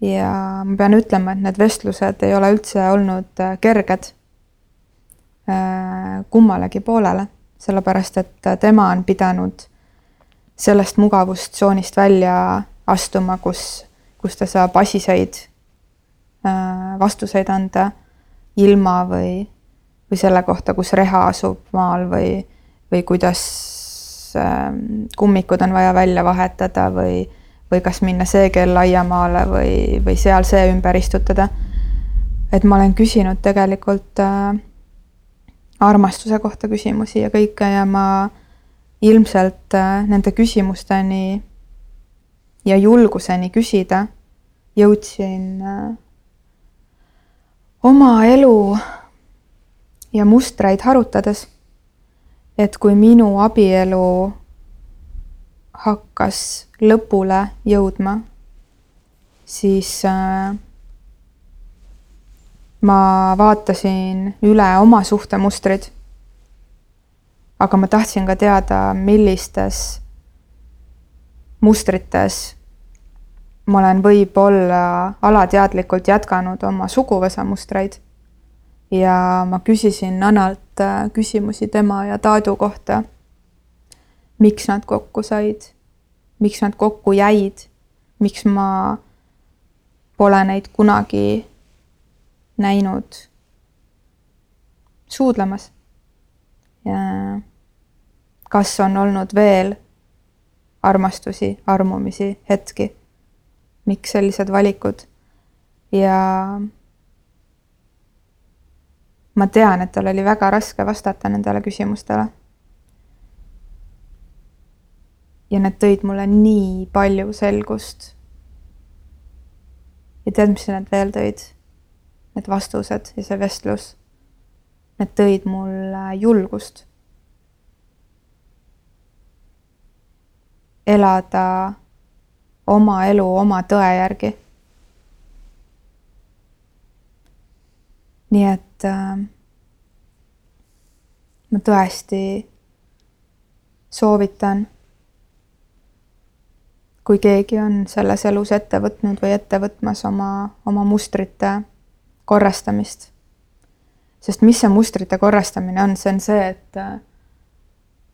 ja ma pean ütlema, et need vestlused ei ole üldse olnud kerged kummalegi poolele, sellepärast et tema on pidanud sellest mugavustsoonist välja astuma, kus, kus ta saab asiseid äh, vastuseid anda ilma või, või selle kohta, kus reha asub maal või, või kuidas ähm, kummikud on vaja välja vahetada või, või kas minna see kell aiamaale või, või seal see ümber istutada. et ma olen küsinud tegelikult äh, armastuse kohta küsimusi ja kõike ja ma ilmselt äh, nende küsimusteni ja julguseni küsida jõudsin äh, oma elu ja mustreid harutades. et kui minu abielu hakkas lõpule jõudma, siis äh, ma vaatasin üle oma suhtemustrid aga ma tahtsin ka teada, millistes mustrites ma olen võib-olla alateadlikult jätkanud oma suguvõsa mustreid. ja ma küsisin Nanalt äh, küsimusi tema ja Taadu kohta. miks nad kokku said, miks nad kokku jäid, miks ma pole neid kunagi näinud suudlemas. ja kas on olnud veel armastusi, armumisi, hetki, miks sellised valikud ja ma tean, et tal oli väga raske vastata nendele küsimustele. ja need tõid mulle nii palju selgust. ja tead, mis need veel tõid? Need vastused ja see vestlus. Need tõid mulle julgust elada oma elu oma tõe järgi. nii et äh, ma tõesti soovitan, kui keegi on selles elus ette võtnud või ette võtmas oma, oma mustrite korrastamist. sest mis see mustrite korrastamine on, see on see, et äh,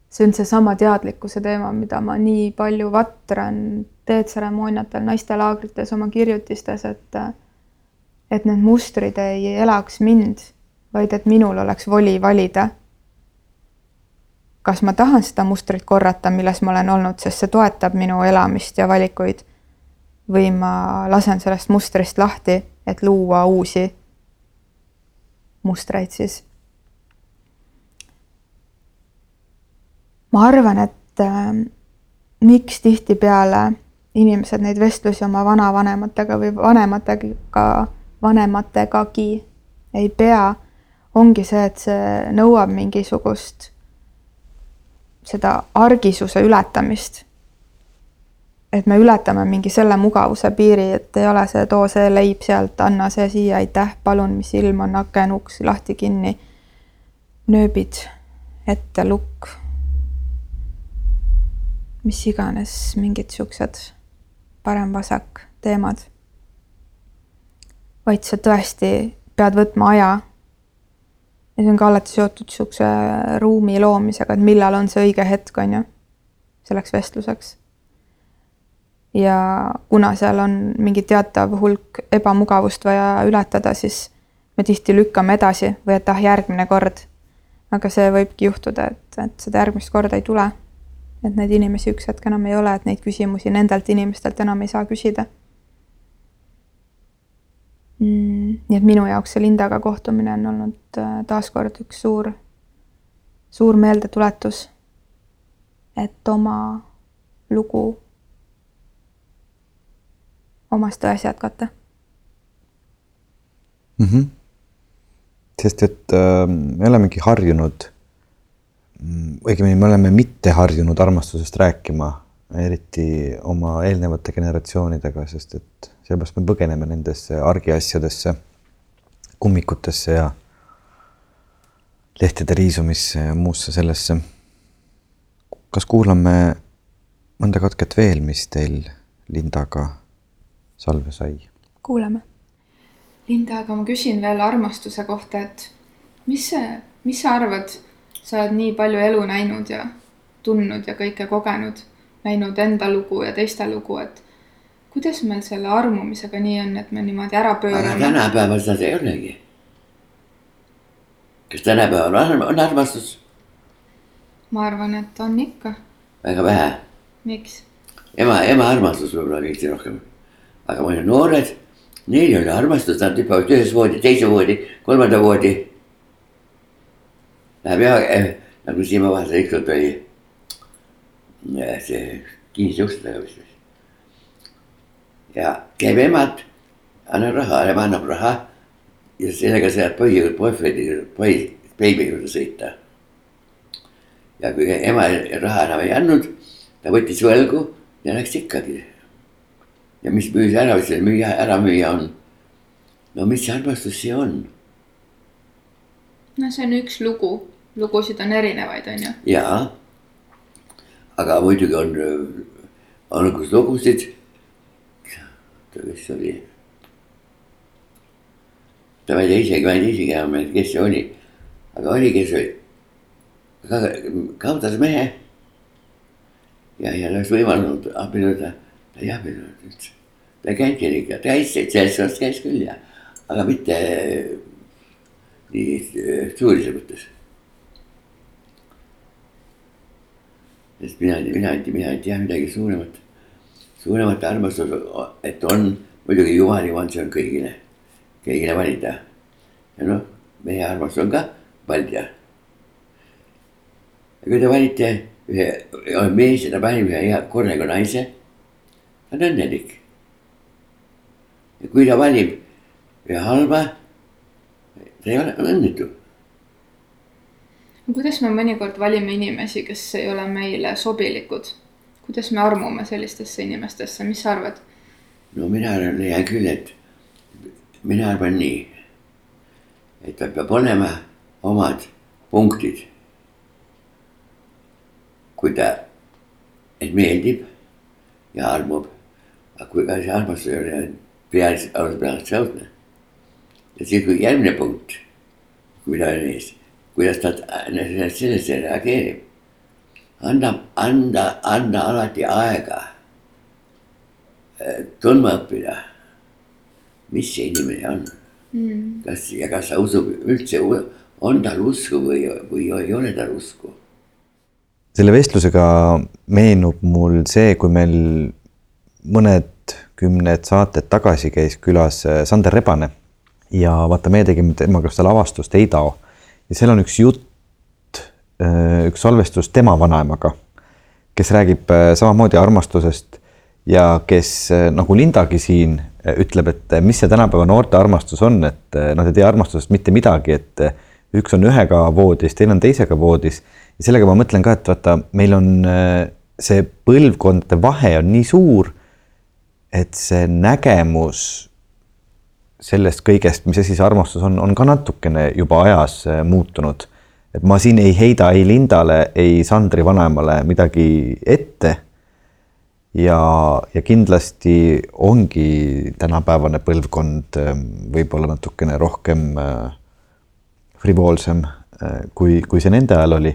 see on seesama teadlikkuse teema, mida ma nii palju vatran teetseremooniatel, naistelaagrites, oma kirjutistes, et et need mustrid ei elaks mind, vaid et minul oleks voli valida. kas ma tahan seda mustrit korrata, milles ma olen olnud, sest see toetab minu elamist ja valikuid, või ma lasen sellest mustrist lahti, et luua uusi mustreid siis ma arvan, et äh, miks tihtipeale inimesed neid vestlusi oma vanavanematega või vanematega, vanemategagi ei pea, ongi see, et see nõuab mingisugust seda argisuse ületamist. Et me ületame mingi selle mugavuse piiri, et ei ole see, too see leib sealt, anna see siia, aitäh, palun, mis ilm on, aken, uks lahti, kinni, nööbid ette, lukk mis iganes, mingid siuksed parem-vasak teemad. vaid sa tõesti pead võtma aja. ja see on ka alati seotud siukse ruumi loomisega, et millal on see õige hetk, on ju, selleks vestluseks. Ja kuna seal on mingi teatav hulk ebamugavust vaja ületada, siis me tihti lükkame edasi või et ah, järgmine kord. aga see võibki juhtuda, et, et seda järgmist korda ei tule. Et neid inimesi üks hetk enam ei ole, et neid küsimusi nendelt inimestelt enam ei saa küsida. Mm.. nii et minu jaoks see Lindaga kohtumine on olnud äh, taaskord üks suur, suur meeldetuletus, et oma lugu omast tões jätkata mm. -hmm. sest et äh, me olemegi harjunud, mm, õigemini me oleme mitte harjunud armastusest rääkima, eriti oma eelnevate generatsioonidega, sest et sellepärast me põgeneme nendesse argiasjadesse, kummikutesse ja lehtede riisumisse ja muusse sellesse. kas kuulame mõnda katket veel, mis teil Lindaga salve sai? kuulame. Linda, aga ma küsin veel armastuse kohta, et mis see, mis sa arvad, sa oled nii palju elu näinud ja tundnud ja kõike kogenud, näinud enda lugu ja teiste lugu, et kuidas meil selle armumisega nii on, et me niimoodi ära aga pöörame? tänapäeval seda ei olegi. kas tänapäeval on, on armastus? ma arvan, et on ikka. väga vähe. miks? ema, ema armastus võib-olla kõige rohkem. Aga kui olid noored, neil oli armastus, nad hüppavad ühes voodi, teise voodi, kolmanda voodi. Läheb ja eh, nagu Siim Vahasel ükskord oli see kinniste uste taga vist. ja käib emad, annab raha, ema annab raha ja sellega saab poisi, boyfriend'i, poisi, beebi juurde sõita. ja kui ema raha enam ei andnud, ta võttis võlgu ja läks ikkagi. Ja mis müüs ära, mis see müüa, äramüüja on? no mis see armastus see on? no see on üks lugu, lugusid on erinevaid, on ju. jaa. aga muidugi on, on kus lugusid. kes see oli? ma ei tea isegi, ma ei tea isegi enam, kes see oli. aga oli, kes oli, kaotas mehe. ja, ja oleks võimaldanud abielluda, ta ei abiellunud üldse. Käinud kiriga, ta käis, seltskonnas käis küll ja, aga mitte nii äh, suurises mõttes sest mina, mina, mina ei tea midagi suuremat, suuremat armastust, et on muidugi Jumal, see on kõigile, kõigile valida. ja noh, meie armastus on ka valida. ja kui te valite ühe, mees ja ta valib ühe hea korraga naise, ta on õnnelik. Ja kui ta valib ühe halba, ta ei ole, on õnnetu kuidas me mõnikord valime inimesi, kes ei ole meile sobilikud? kuidas me armume sellistesse inimestesse, mis sa arvad? no mina leian küll, et mina arvan nii, et tal peab olema omad punktid. kui ta, et meeldib ja armub, aga kui see armastus ei ole peaasi, peaasi õudne. ja siis, kui järgmine punkt, ta on ees, kuidas ta sellesse reageerib. annab, anda, anda alati aega tundma õppida, mis see inimene on mm.. kas ja kas ta usub üldse, on tal usku või, või ei ole tal usku. selle vestlusega meenub mul see, kui meil mõned kümned saated tagasi käis külas äh, Sander Rebane ja vaata, me tegime temaga seda lavastust Ei tao ja seal on üks jutt, äh, üks salvestus tema vanaemaga, kes räägib äh, samamoodi armastusest ja kes nagu Lindagi siin ütleb, et mis see tänapäeva noorte armastus on, et nad ei tea armastusest mitte midagi, et üks on ühega voodis, teine on teisega voodis. ja sellega ma mõtlen ka, et vaata, meil on see põlvkondade vahe on nii suur, et see nägemus sellest kõigest, mis asi see armastus on, on ka natukene juba ajas muutunud. et ma siin ei heida ei Lindale, ei Sandri vanaemale midagi ette ja, ja kindlasti ongi tänapäevane põlvkond võib-olla natukene rohkem frivoolsem, kui, kui see nende ajal oli.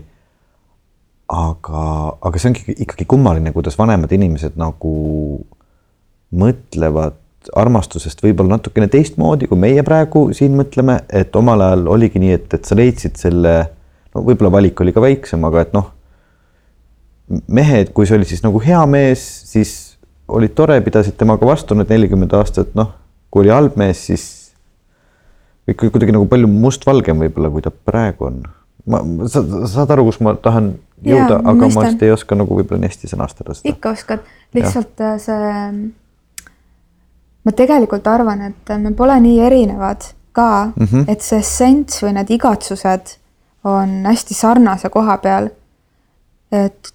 aga, aga see ongi ikkagi kummaline, kuidas vanemad inimesed nagu mõtlevad armastusest võib-olla natukene teistmoodi, kui meie praegu siin mõtleme, et omal ajal oligi nii, et, et sa leidsid selle, no võib-olla valik oli ka väiksem, aga et noh, mehed, kui see oli siis nagu hea mees, siis olid tore, pidasid temaga vastu need nelikümmend aastat, noh, kui oli halb mees, siis ikka kuidagi nagu palju mustvalgem võib-olla, kui ta praegu on. ma, sa saad aru, kus ma tahan jõuda, aga mõistan. ma lihtsalt ei oska nagu võib-olla nii hästi sõnastada seda. ikka oskad, lihtsalt ja. Äh, see, ma tegelikult arvan, et me pole nii erinevad ka mm, -hmm. et see essents või need igatsused on hästi sarnase koha peal. et,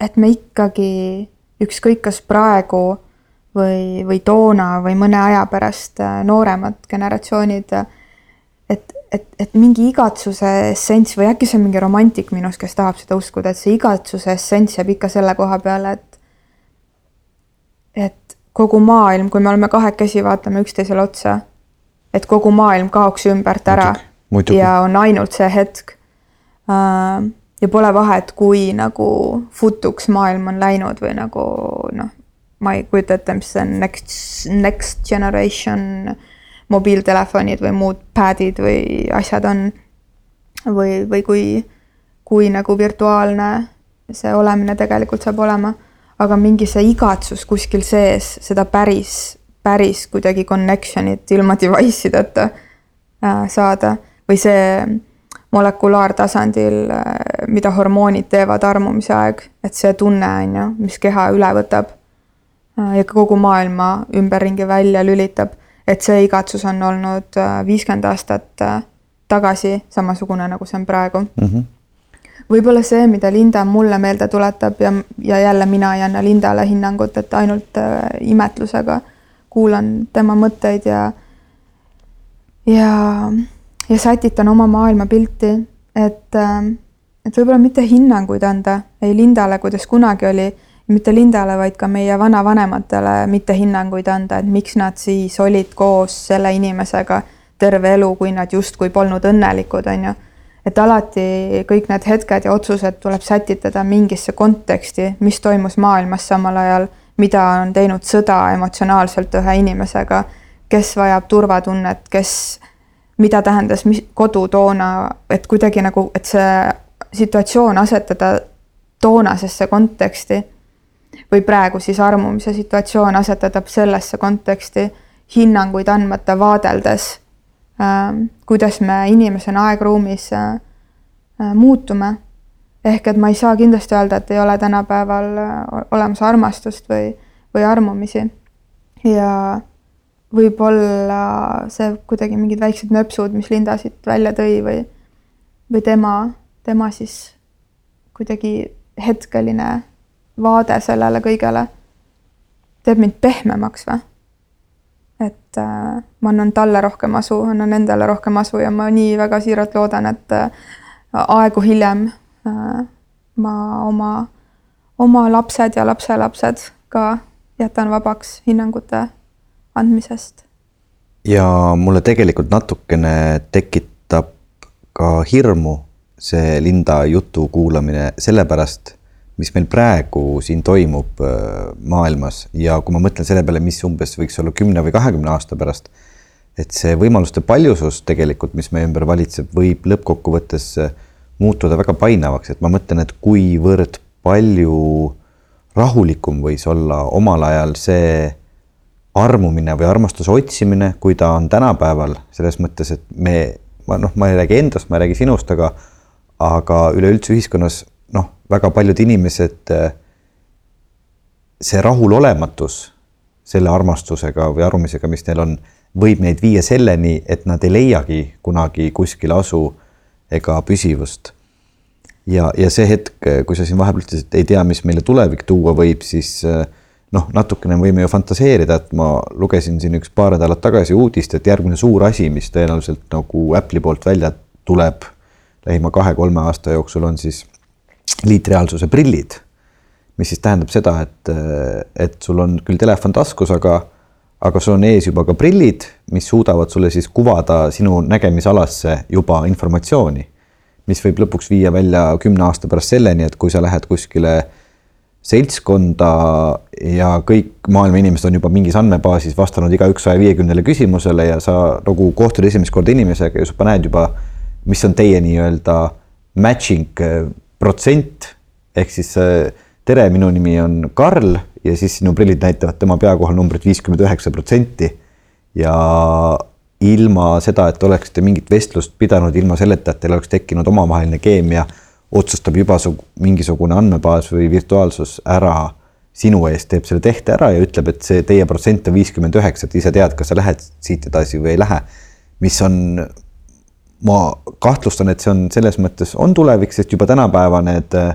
et me ikkagi ükskõik, kas praegu või, või toona või mõne aja pärast nooremad generatsioonid, et, et, et mingi igatsuse essents või äkki see on mingi romantik minus, kes tahab seda uskuda, et see igatsuse essents jääb ikka selle koha peale, et et kogu maailm, kui me oleme kahekesi, vaatame üksteisele otsa, et kogu maailm kaoks ümbert ära Muidugi. ja on ainult see hetk. Äh, ja pole vahet, kui nagu futuks maailm on läinud või nagu noh, ma ei kujuta ette, mis see next, next generation mobiiltelefonid või muud pad'id või asjad on. või, või kui, kui nagu virtuaalne see olemine tegelikult saab olema. Aga mingi see igatsus kuskil sees, seda päris, päris kuidagi connection'it ilma device ideta äh, saada või see molekulaartasandil, äh, mida hormoonid teevad armumise aeg, et see tunne on ju, mis keha üle võtab Äh, ja kogu maailma ümberringi välja lülitab. et see igatsus on olnud viiskümmend aastat tagasi samasugune, nagu see on praegu mm. -hmm. Võib-olla see, mida Linda mulle meelde tuletab ja, ja jälle mina ei anna Lindale hinnangut, et ainult imetlusega kuulan tema mõtteid ja ja, ja sätitan oma maailmapilti, et, et võib-olla mitte hinnanguid anda ei Lindale, kuidas kunagi oli mitte Lindale, vaid ka meie vanavanematele mitte hinnanguid anda, et miks nad siis olid koos selle inimesega terve elu, kui nad justkui polnud õnnelikud, on ju. Et alati kõik need hetked ja otsused tuleb sätitada mingisse konteksti, mis toimus maailmas samal ajal, mida on teinud sõda emotsionaalselt ühe inimesega, kes vajab turvatunnet, kes, mida tähendas mis, kodu toona, et kuidagi nagu, et see situatsioon asetada toonasesse konteksti või praegu siis armumise situatsioon asetada sellesse konteksti hinnanguid andmata, vaadeldes kuidas me inimesena aegruumis äh, äh, muutume. ehk et ma ei saa kindlasti öelda, et ei ole tänapäeval äh, olemas armastust või, või armumisi. ja võib-olla see kuidagi mingid väiksed nöpsud, mis Linda siit välja tõi või, või tema, tema siis kuidagi hetkeline vaade sellele kõigele teeb mind pehmemaks või? Et äh, ma annan talle rohkem asu, annan endale rohkem asu ja ma nii väga siiralt loodan, et äh, aegu hiljem äh, ma oma, oma lapsed ja lapselapsed ka jätan vabaks hinnangute andmisest. ja mulle tegelikult natukene tekitab ka hirmu see Linda jutu kuulamine sellepärast mis meil praegu siin toimub äh, maailmas. Ja kui ma mõtlen selle peale, mis umbes võiks olla kümne või kahekümne aasta pärast, et see võimaluste paljusus tegelikult, mis meie ümber valitseb, võib lõppkokkuvõttes äh, muutuda väga painavaks, et ma mõtlen, et kuivõrd palju rahulikum võis olla omal ajal see armumine või armastuse otsimine, kui ta on tänapäeval. Selles mõttes, et me, ma noh, ma ei räägi endast, ma ei räägi sinust, aga aga üleüldse ühiskonnas väga paljud inimesed, äh, see rahulolematus selle armastusega või armumisega, mis neil on, võib neid viia selleni, et nad ei leiagi kunagi kuskil asu ega püsivust. ja, ja see hetk, kui sa siin vahepeal ütlesid, et ei tea, mis meile tulevik tuua võib, siis äh, noh, natukene võime ju fantaseerida, et ma lugesin siin üks paar nädalat tagasi uudist, et järgmine suur asi, mis tõenäoliselt nagu Apple'i poolt välja tuleb lähima kahe-kolme aasta jooksul, on siis liitreaalsuse prillid, mis siis tähendab seda, et, et sul on küll telefon taskus, aga, aga sul on ees juba ka prillid, mis suudavad sulle siis kuvada sinu nägemisalasse juba informatsiooni, mis võib lõpuks viia välja kümne aasta pärast selleni, et kui sa lähed kuskile seltskonda ja kõik maailma inimesed on juba mingis andmebaasis vastanud igaüks saja viiekümnele küsimusele ja sa nagu kohtud esimest korda inimesega ja sa näed juba, mis on teie nii-öelda matching protsent ehk siis tere, minu nimi on Karl ja siis sinu prillid näitavad tema pea kohal numbrit viiskümmend üheksa protsenti. ja, ilma seda, et oleksite mingit vestlust pidanud, ilma selleta, et teil oleks tekkinud omavaheline keemia, otsustab juba su mingisugune andmebaas või virtuaalsus ära sinu eest, teeb selle tehte ära ja ütleb, et see teie protsent on viiskümmend üheksa, et ise tead, kas sa lähed siit edasi või ei lähe. mis on, ma kahtlustan, et see on selles mõttes on tulevik, sest juba tänapäeva need äh,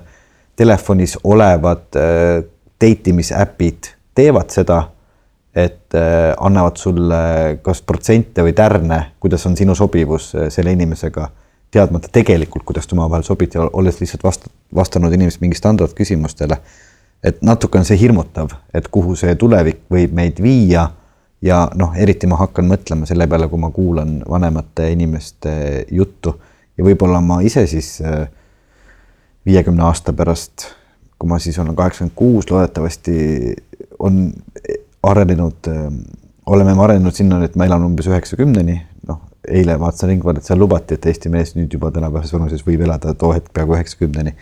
telefonis olevad äh, date imisäpid teevad seda et äh, annavad sulle kas protsente või tärne, kuidas on sinu sobivus selle inimesega, teadmata tegelikult, kuidas te omavahel sobite, olles lihtsalt vast-, vastanud inimesest mingi standardküsimustele. et natuke on see hirmutav, et kuhu see tulevik võib meid viia ja noh, eriti ma hakkan mõtlema selle peale, kui ma kuulan vanemate inimeste juttu ja võib-olla ma ise siis äh, viiekümne aasta pärast, kui ma siis olen kaheksakümmend kuus, loodetavasti on arenenud, ähm, oleme me arenenud sinna, et ma elan umbes üheksakümneni, noh, eile vaatasin Ringvaldit, seal lubati, et Eesti mees nüüd juba tänapäevases vanuses võib elada too hetk peaaegu üheksakümneni.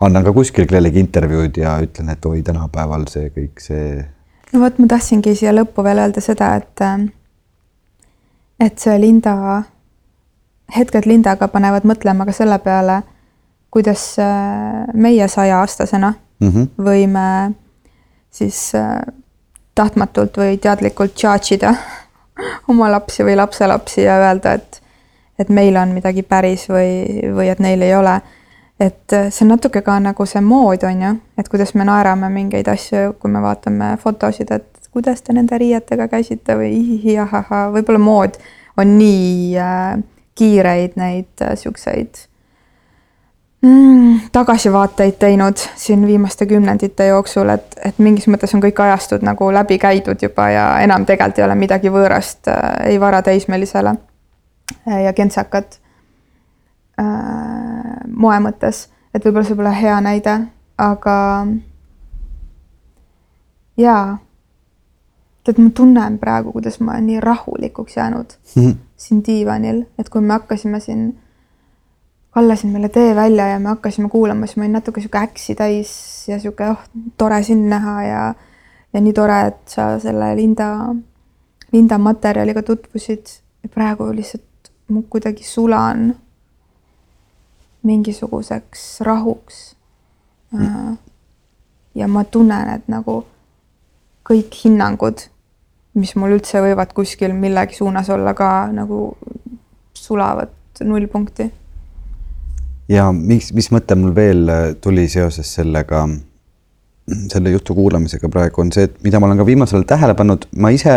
annan ka kuskil kellelegi intervjuud ja ütlen, et oi, tänapäeval see kõik see. No vot, ma tahtsingi siia lõppu veel öelda seda, et ähm, et see Linda, hetked Lindaga panevad mõtlema ka selle peale, kuidas äh, meie sajaaastasena mm -hmm. võime siis äh, tahtmatult või teadlikult charge ida oma lapsi või lapselapsi ja öelda, et, et meil on midagi päris või, või et neil ei ole. Et see on natuke ka nagu see mood, on ju, et kuidas me naerame mingeid asju, kui me vaatame fotosid, et kuidas te nende riietega käisite või ihihiahaha, võib-olla mood on nii äh, kiireid neid äh, siukseid mm, tagasivaateid teinud siin viimaste kümnendite jooksul, et, et mingis mõttes on kõik ajastud nagu läbi käidud juba ja enam tegelikult ei ole midagi võõrast äh, ei varateismelisele äh, ja kentsakat äh, moe mõttes, et võib-olla see pole hea näide, aga jaa, tead, ma tunnen praegu, kuidas ma olen nii rahulikuks jäänud mm -hmm. siin diivanil, et kui me hakkasime siin kallasin meile tee välja ja me hakkasime kuulama, siis ma olin natuke sihuke äksi täis ja sihuke oh, tore sind näha ja, ja nii tore, et sa selle Linda, Linda materjaliga tutvusid ja praegu lihtsalt ma kuidagi sulan mingisuguseks rahuks. Mm.. ja ma tunnen, et nagu kõik hinnangud, mis mul üldse võivad kuskil millegi suunas olla ka nagu sulavad nullpunkti. Ja mis, mis mõte mul veel äh, tuli seoses sellega, selle jutu kuulamisega praegu on see, et mida ma olen ka viimasel ajal tähele pannud, ma ise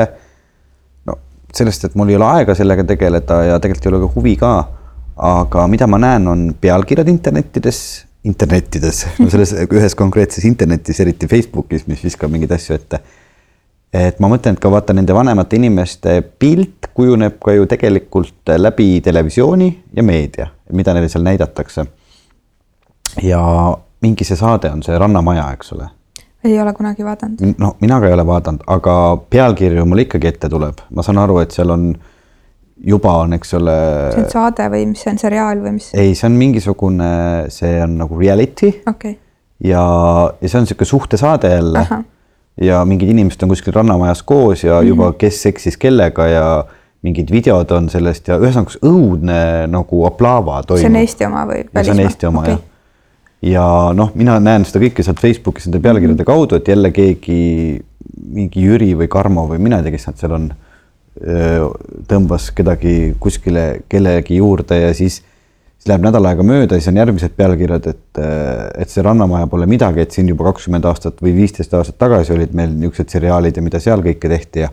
no sellest, et mul ei ole aega sellega tegeleda ja tegelikult ei ole ka huvi ka, aga mida ma näen, on pealkirjad internettides, internettides, no selles ühes konkreetses internetis, eriti Facebookis, mis viskab mingeid asju ette et ma mõtlen, et ka vaata nende vanemate inimeste pilt kujuneb ka ju tegelikult läbi televisiooni ja meedia, mida neile seal näidatakse. ja mingi see saade on see Rannamaja, eks ole. ei ole kunagi vaadanud. no mina ka ei ole vaadanud, aga pealkirju mul ikkagi ette tuleb, ma saan aru, et seal on juba on, eks ole. see on saade või mis see on, seriaal või mis? ei, see on mingisugune, see on nagu reality okay.. ja, ja see on niisugune suhtesaade jälle ja mingid inimesed on kuskil rannamajas koos ja juba, mhm. kes eksis kellega ja mingid videod on sellest ja ühesõnaga õudne nagu aplaava toimub. see on Eesti oma või? see on Eesti oma okay. jah. ja noh, mina näen seda kõike sealt Facebookis nende pealkirjade kaudu, et jälle keegi, mingi Jüri või Karmo või mina ei tea, kes nad seal on, tõmbas kedagi kuskile kellegi juurde ja siis siis läheb nädal aega mööda, siis on järgmised pealkirjad, et, et see Rannamaja pole midagi, et siin juba kakskümmend aastat või viisteist aastat tagasi olid meil niisugused seriaalid ja mida seal kõike tehti ja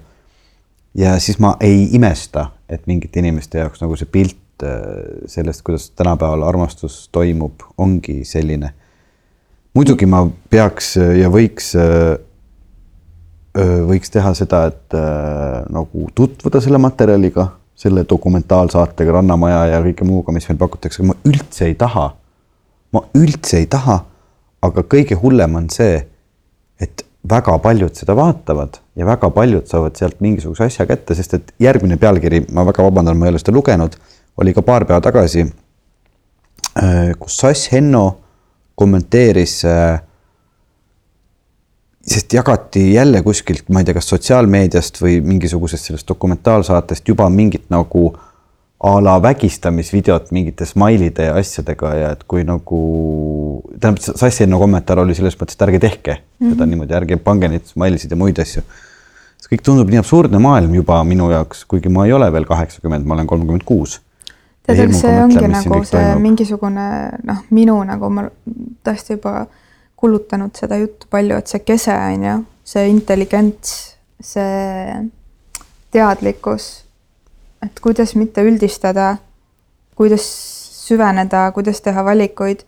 ja siis ma ei imesta, et mingite inimeste jaoks nagu see pilt sellest, kuidas tänapäeval armastus toimub, ongi selline. muidugi ma peaks ja võiks, võiks teha seda, et nagu tutvuda selle materjaliga selle dokumentaalsaatega Rannamaja ja kõike muuga, mis meil pakutakse, ma üldse ei taha. ma üldse ei taha. aga kõige hullem on see, et väga paljud seda vaatavad ja väga paljud saavad sealt mingisuguse asja kätte, sest et järgmine pealkiri, ma väga vabandan, ma ei ole seda lugenud, oli ka paar päeva tagasi, kus Sass Henno kommenteeris äh, sest jagati jälle kuskilt, ma ei tea, kas sotsiaalmeediast või mingisugusest sellest dokumentaalsaatest juba mingit nagu a la vägistamisvideot mingite smailide ja asjadega ja et kui nagu, tähendab, Sassi enne kommentaar oli selles mõttes, et ärge tehke mm -hmm. seda niimoodi, ärge pange neid smailisid ja muid asju. see kõik tundub nii absurdne maailm juba minu jaoks, kuigi ma ei ole veel kaheksakümmend, ma olen kolmkümmend kuus tead, eks see ongi nagu see toimub. mingisugune noh, minu nagu ma tõesti juba kulutanud seda juttu palju, et see kese on ju, see intelligents, see teadlikkus, et kuidas mitte üldistada, kuidas süveneda, kuidas teha valikuid.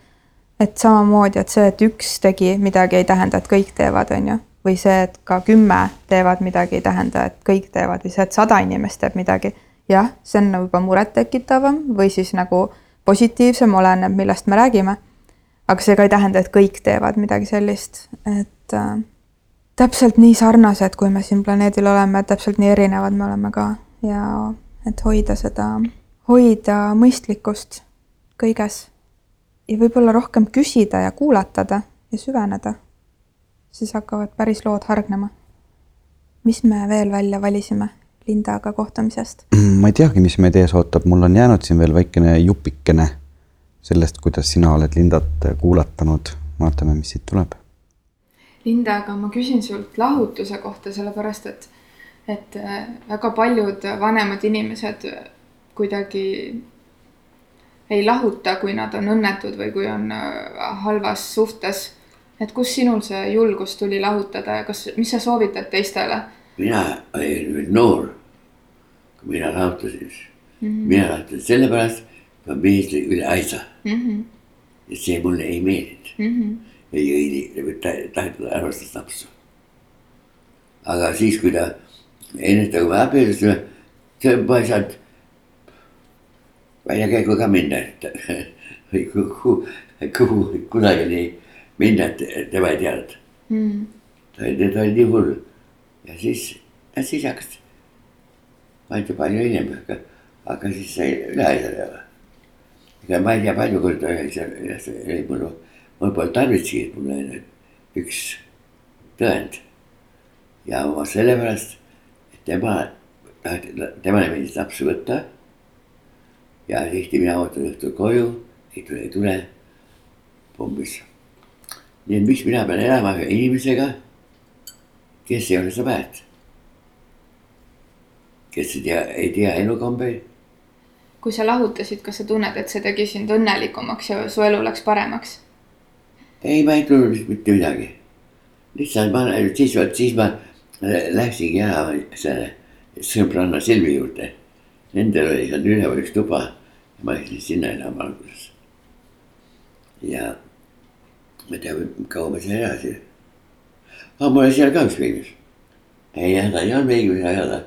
et samamoodi, et see, et üks tegi midagi, ei tähenda, et kõik teevad, on ju, või see, et ka kümme teevad midagi, ei tähenda, et kõik teevad või see, et sada inimest teeb midagi jah, see on nagu juba murettekitavam või siis nagu positiivsem, oleneb, millest me räägime. Aga see ka ei tähenda, et kõik teevad midagi sellist, et äh, täpselt nii sarnased, kui me siin planeedil oleme, täpselt nii erinevad me oleme ka ja et hoida seda, hoida mõistlikkust kõiges ja võib-olla rohkem küsida ja kuulatada ja süveneda, siis hakkavad päris lood hargnema. mis me veel välja valisime? Lindaga kohtumisest? ma ei teagi, mis meid ees ootab, mul on jäänud siin veel väikene jupikene sellest, kuidas sina oled Lindat kuulatanud. vaatame, mis siit tuleb. Linda, aga ma küsin sult lahutuse kohta, sellepärast et, et äh, väga paljud vanemad inimesed kuidagi ei lahuta, kui nad on õnnetud või kui on äh, halvas suhtes. et kust sinul see julgus tuli lahutada ja kas, mis sa soovitad teistele? mina olin veel noor kui mina lahutasin mm. -hmm. mina lahutasin sellepärast, ma meeldisin üle aisa mm. -hmm. ja see mulle ei meeldinud mm. -hmm. ei õili, tahetud armastusnapsu. aga siis, kui ta, enne kui me abiellusime, see ma ei saanud väljakäigu ka minna, et või kuhu, kuhu kusagile minna, et tema ei teadnud mm.. ta oli, ta oli nii hull ja siis, siis hakkas ma ei tea, palju hiljem, aga, aga siis sai üle aida ega ma ei tea, palju korda jäi mul, mul polnud tarvitsi, et mul oli üks tõend. ja sellepärast, et tema, temale meeldis lapsi võtta. ja tihti mina ootan õhtul koju, ei tule, ei tule, pommis. nii et miks mina pean elama ühe inimesega, kes ei ole väärt kes ei tea, ei tea elukombeid. Kui sa lahutasid, kas sa tunned, et see tegi sind õnnelikumaks ja su elu läks paremaks? ei, ma ei tundnud mitte midagi. lihtsalt ma, siis vot, siis ma läksingi ära selle sõbranna Silvi juurde. Nendel oli seal üleval üks tuba. ma läksin sinna elama alguses. ja ma ei tea, kaua ma seal elasin. aga mul oli seal ka üks miinus. ei, ta ei olnud aga ta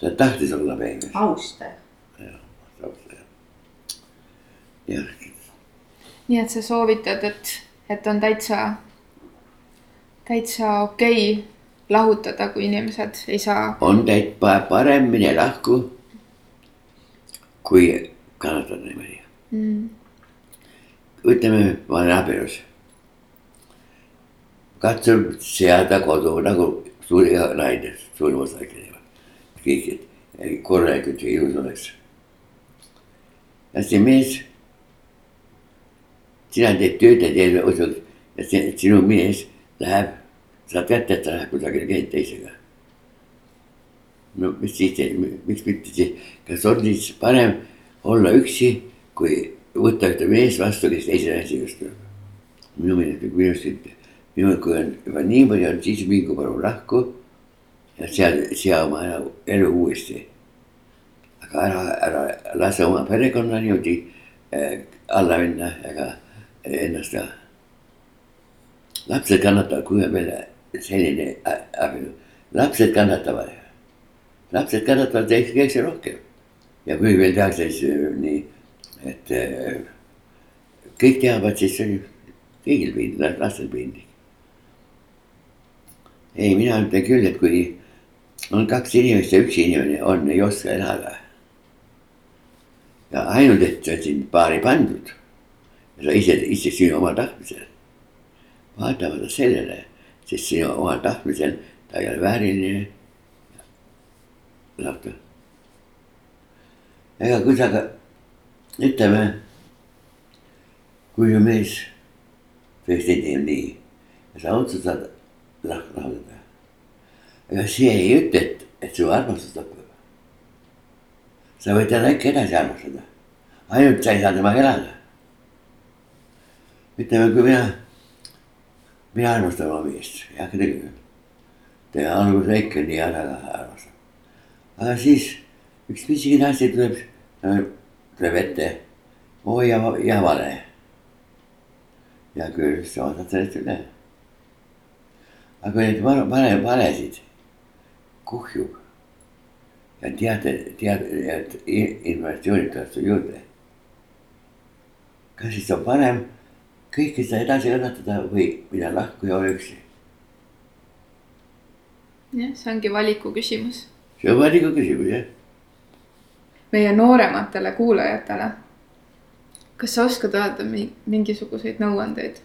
ta tahtis olla peenis. austaja. jah, austaja. Jah. nii et sa soovitad, et, et on täitsa, täitsa okei okay lahutada, kui inimesed ei saa. on täitsa parem mine lahku, kui kannatada niimoodi mm.. ütleme, ma olen abielus. katsun seada kodu nagu suuri naine, suurim osa ikkagi kõik, et korralikult ja ilus oleks. ja see mees, sina teed tööd ja teed ja see, sinu mees läheb, saad kätte, et ta läheb kusagile keegi teisega. no mis siis teed, miks mitte siis, kas on siis parem olla üksi, kui võtta ühte meest vastu, kes teise naise just tuleb. minu meelest, minu meelest, minu, kui on juba niimoodi on, siis mingu palun lahku ja seal sea oma elu uuesti. aga ära, ära lase oma perekonna niimoodi äh, alla minna ega ennast ka. lapsed kannatavad, kui on veel selline abielu, lapsed kannatavad. lapsed kannatavad kõigse rohkem ja kui veel tehakse siis äh, nii, et äh, kõik teavad, siis on kõigil piinlik, lastel piinlik. ei, mina ütlen küll, et kui on kaks inimest ja üks inimene on, ei oska elada. ja ainult, et sind paari pandud ja sa ise, ise sinu oma tahtmisel. vaatamata sellele, sest sinu omal tahtmisel ta ei ole vääriline. lahti. ega kui sa ka, ütleme, kui su mees tõesti teeb nii ja sa otsustad lahku lahkuda. ega see ei ütle, et, et su armastus lõpeb. sa võid teda ikka edasi armastada, ainult sa ei saa temaga elada. Ütleme, kui mina mina armastan oma meest, ei hakka tegema. ta alguses ikka nii ära armastab. aga siis üks pisikene asi tuleb, tuleb ette. oo ja, ja vale. hea küll, sa vaatad sellest üle. aga kui neid vale, valesid kuhjub ja teate, tead, et informatsioonid tulevad su juurde. kas siis on parem kõike seda edasi kannatada või minna lahku ja ole üksi. jah, see ongi valiku küsimus. see on valiku küsimus jah. meie noorematele kuulajatele. kas sa oskad öelda mingisuguseid nõuandeid,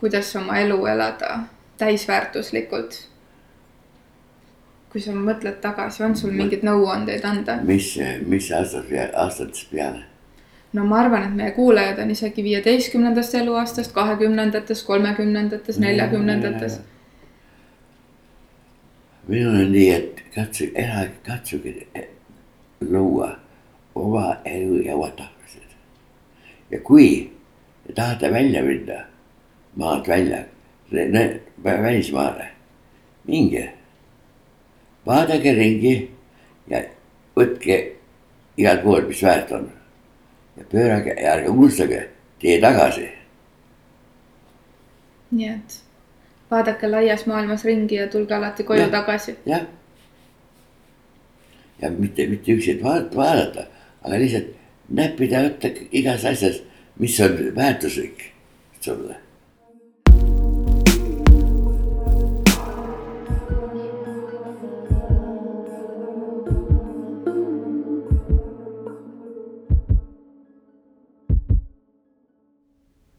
kuidas oma elu elada täisväärtuslikult? kui sa mõtled tagasi, on sul mingeid nõuandeid anda? mis, mis aastast, aastatest peale? No ma arvan, et meie kuulajad on isegi viieteistkümnendast eluaastast, kahekümnendates, kolmekümnendates, neljakümnendates. minul on nii, et katsuge, elage, katsuge luua oma elu ja oma tahtmised. ja kui te tahate välja minna, maalt välja, välismaale, minge. vaadake ringi ja võtke igalt poolt, mis väärt on ja pöörage ja ärge unustage tee tagasi. nii et vaadake laias maailmas ringi ja tulge alati koju ja, tagasi. jah. ja mitte, mitte üksi, et vaadata, vaadata, aga lihtsalt näppida võtta igas asjas, mis on väärtuslik sulle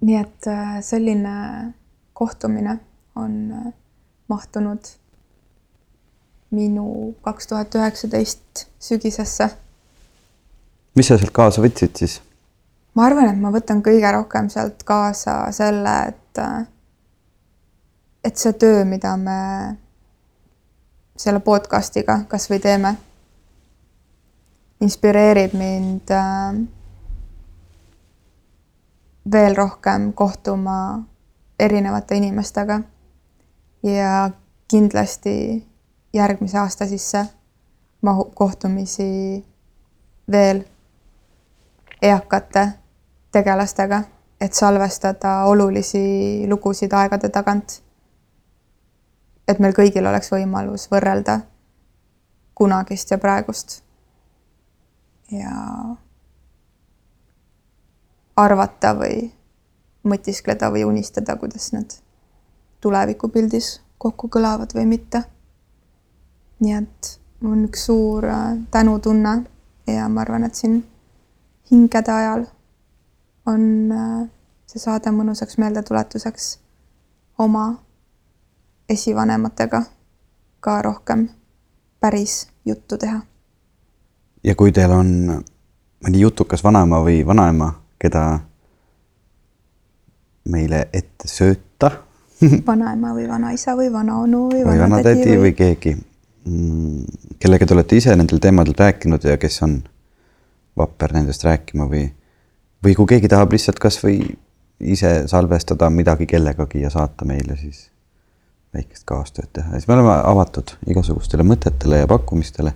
nii et äh, selline kohtumine on äh, mahtunud minu kaks tuhat üheksateist sügisesse. mis sa sealt kaasa võtsid siis? ma arvan, et ma võtan kõige rohkem sealt kaasa selle, et äh, et see töö, mida me selle podcast'iga kasvõi teeme, inspireerib mind äh, veel rohkem kohtuma erinevate inimestega ja kindlasti järgmise aasta sisse mahub kohtumisi veel eakate tegelastega, et salvestada olulisi lugusid aegade tagant. et meil kõigil oleks võimalus võrrelda kunagist ja praegust. ja arvata või mõtiskleda või unistada, kuidas need tulevikupildis kokku kõlavad või mitte. nii et on üks suur äh, tänutunne ja ma arvan, et siin hingede ajal on äh, see saade mõnusaks meeldetuletuseks oma esivanematega ka rohkem päris juttu teha. ja kui teil on mõni jutukas vanaema või vanaema, keda meile ette sööta. Vanaema või vanaisa või vanaonu või, või vanatädi või... või keegi, mm, kellega te olete ise nendel teemadel rääkinud ja kes on vapper nendest rääkima või, või kui keegi tahab lihtsalt kasvõi ise salvestada midagi kellegagi ja saata meile, siis väikest kaastööd teha. Siis me oleme avatud igasugustele mõtetele ja pakkumistele.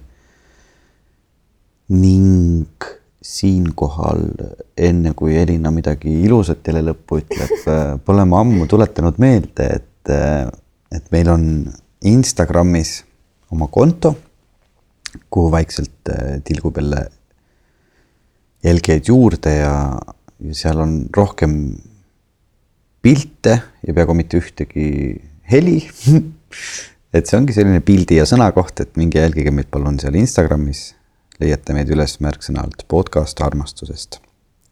ning siinkohal, enne kui Elina midagi ilusat teile lõppu ütleb, pole ma ammu tuletanud meelde, et, et meil on Instagramis oma konto, kuhu vaikselt eh, tilgub jälle jälgijaid juurde ja, ja seal on rohkem pilte ja peaaegu mitte ühtegi heli. Et see ongi selline pildi ja sõna koht, et minge jälgige meid palun seal Instagramis leiate meid üles märksõna alt podcast armastusest.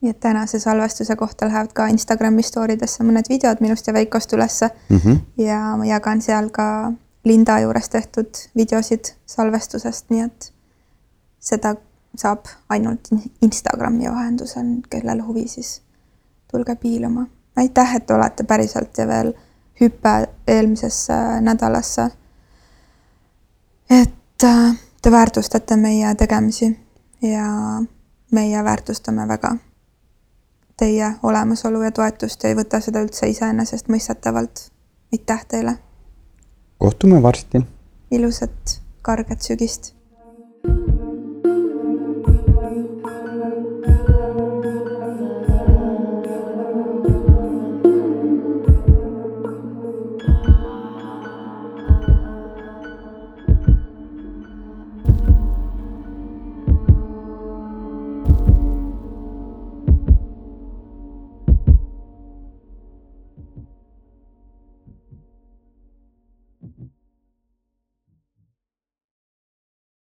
nii et tänase salvestuse kohta lähevad ka Instagrami story desse mõned videod minust ja Veikost ülesse mm. -hmm. ja ma jagan seal ka Linda juures tehtud videosid salvestusest, nii et seda saab ainult Instagrami vahendusel, kellel huvi, siis tulge piiluma. aitäh, et olete päriselt ja veel hüpe eelmisesse nädalasse. et äh, te väärtustate meie tegemisi ja meie väärtustame väga teie olemasolu ja toetust ja ei võta seda üldse iseenesestmõistetavalt. aitäh teile! kohtume varsti! ilusat karget sügist!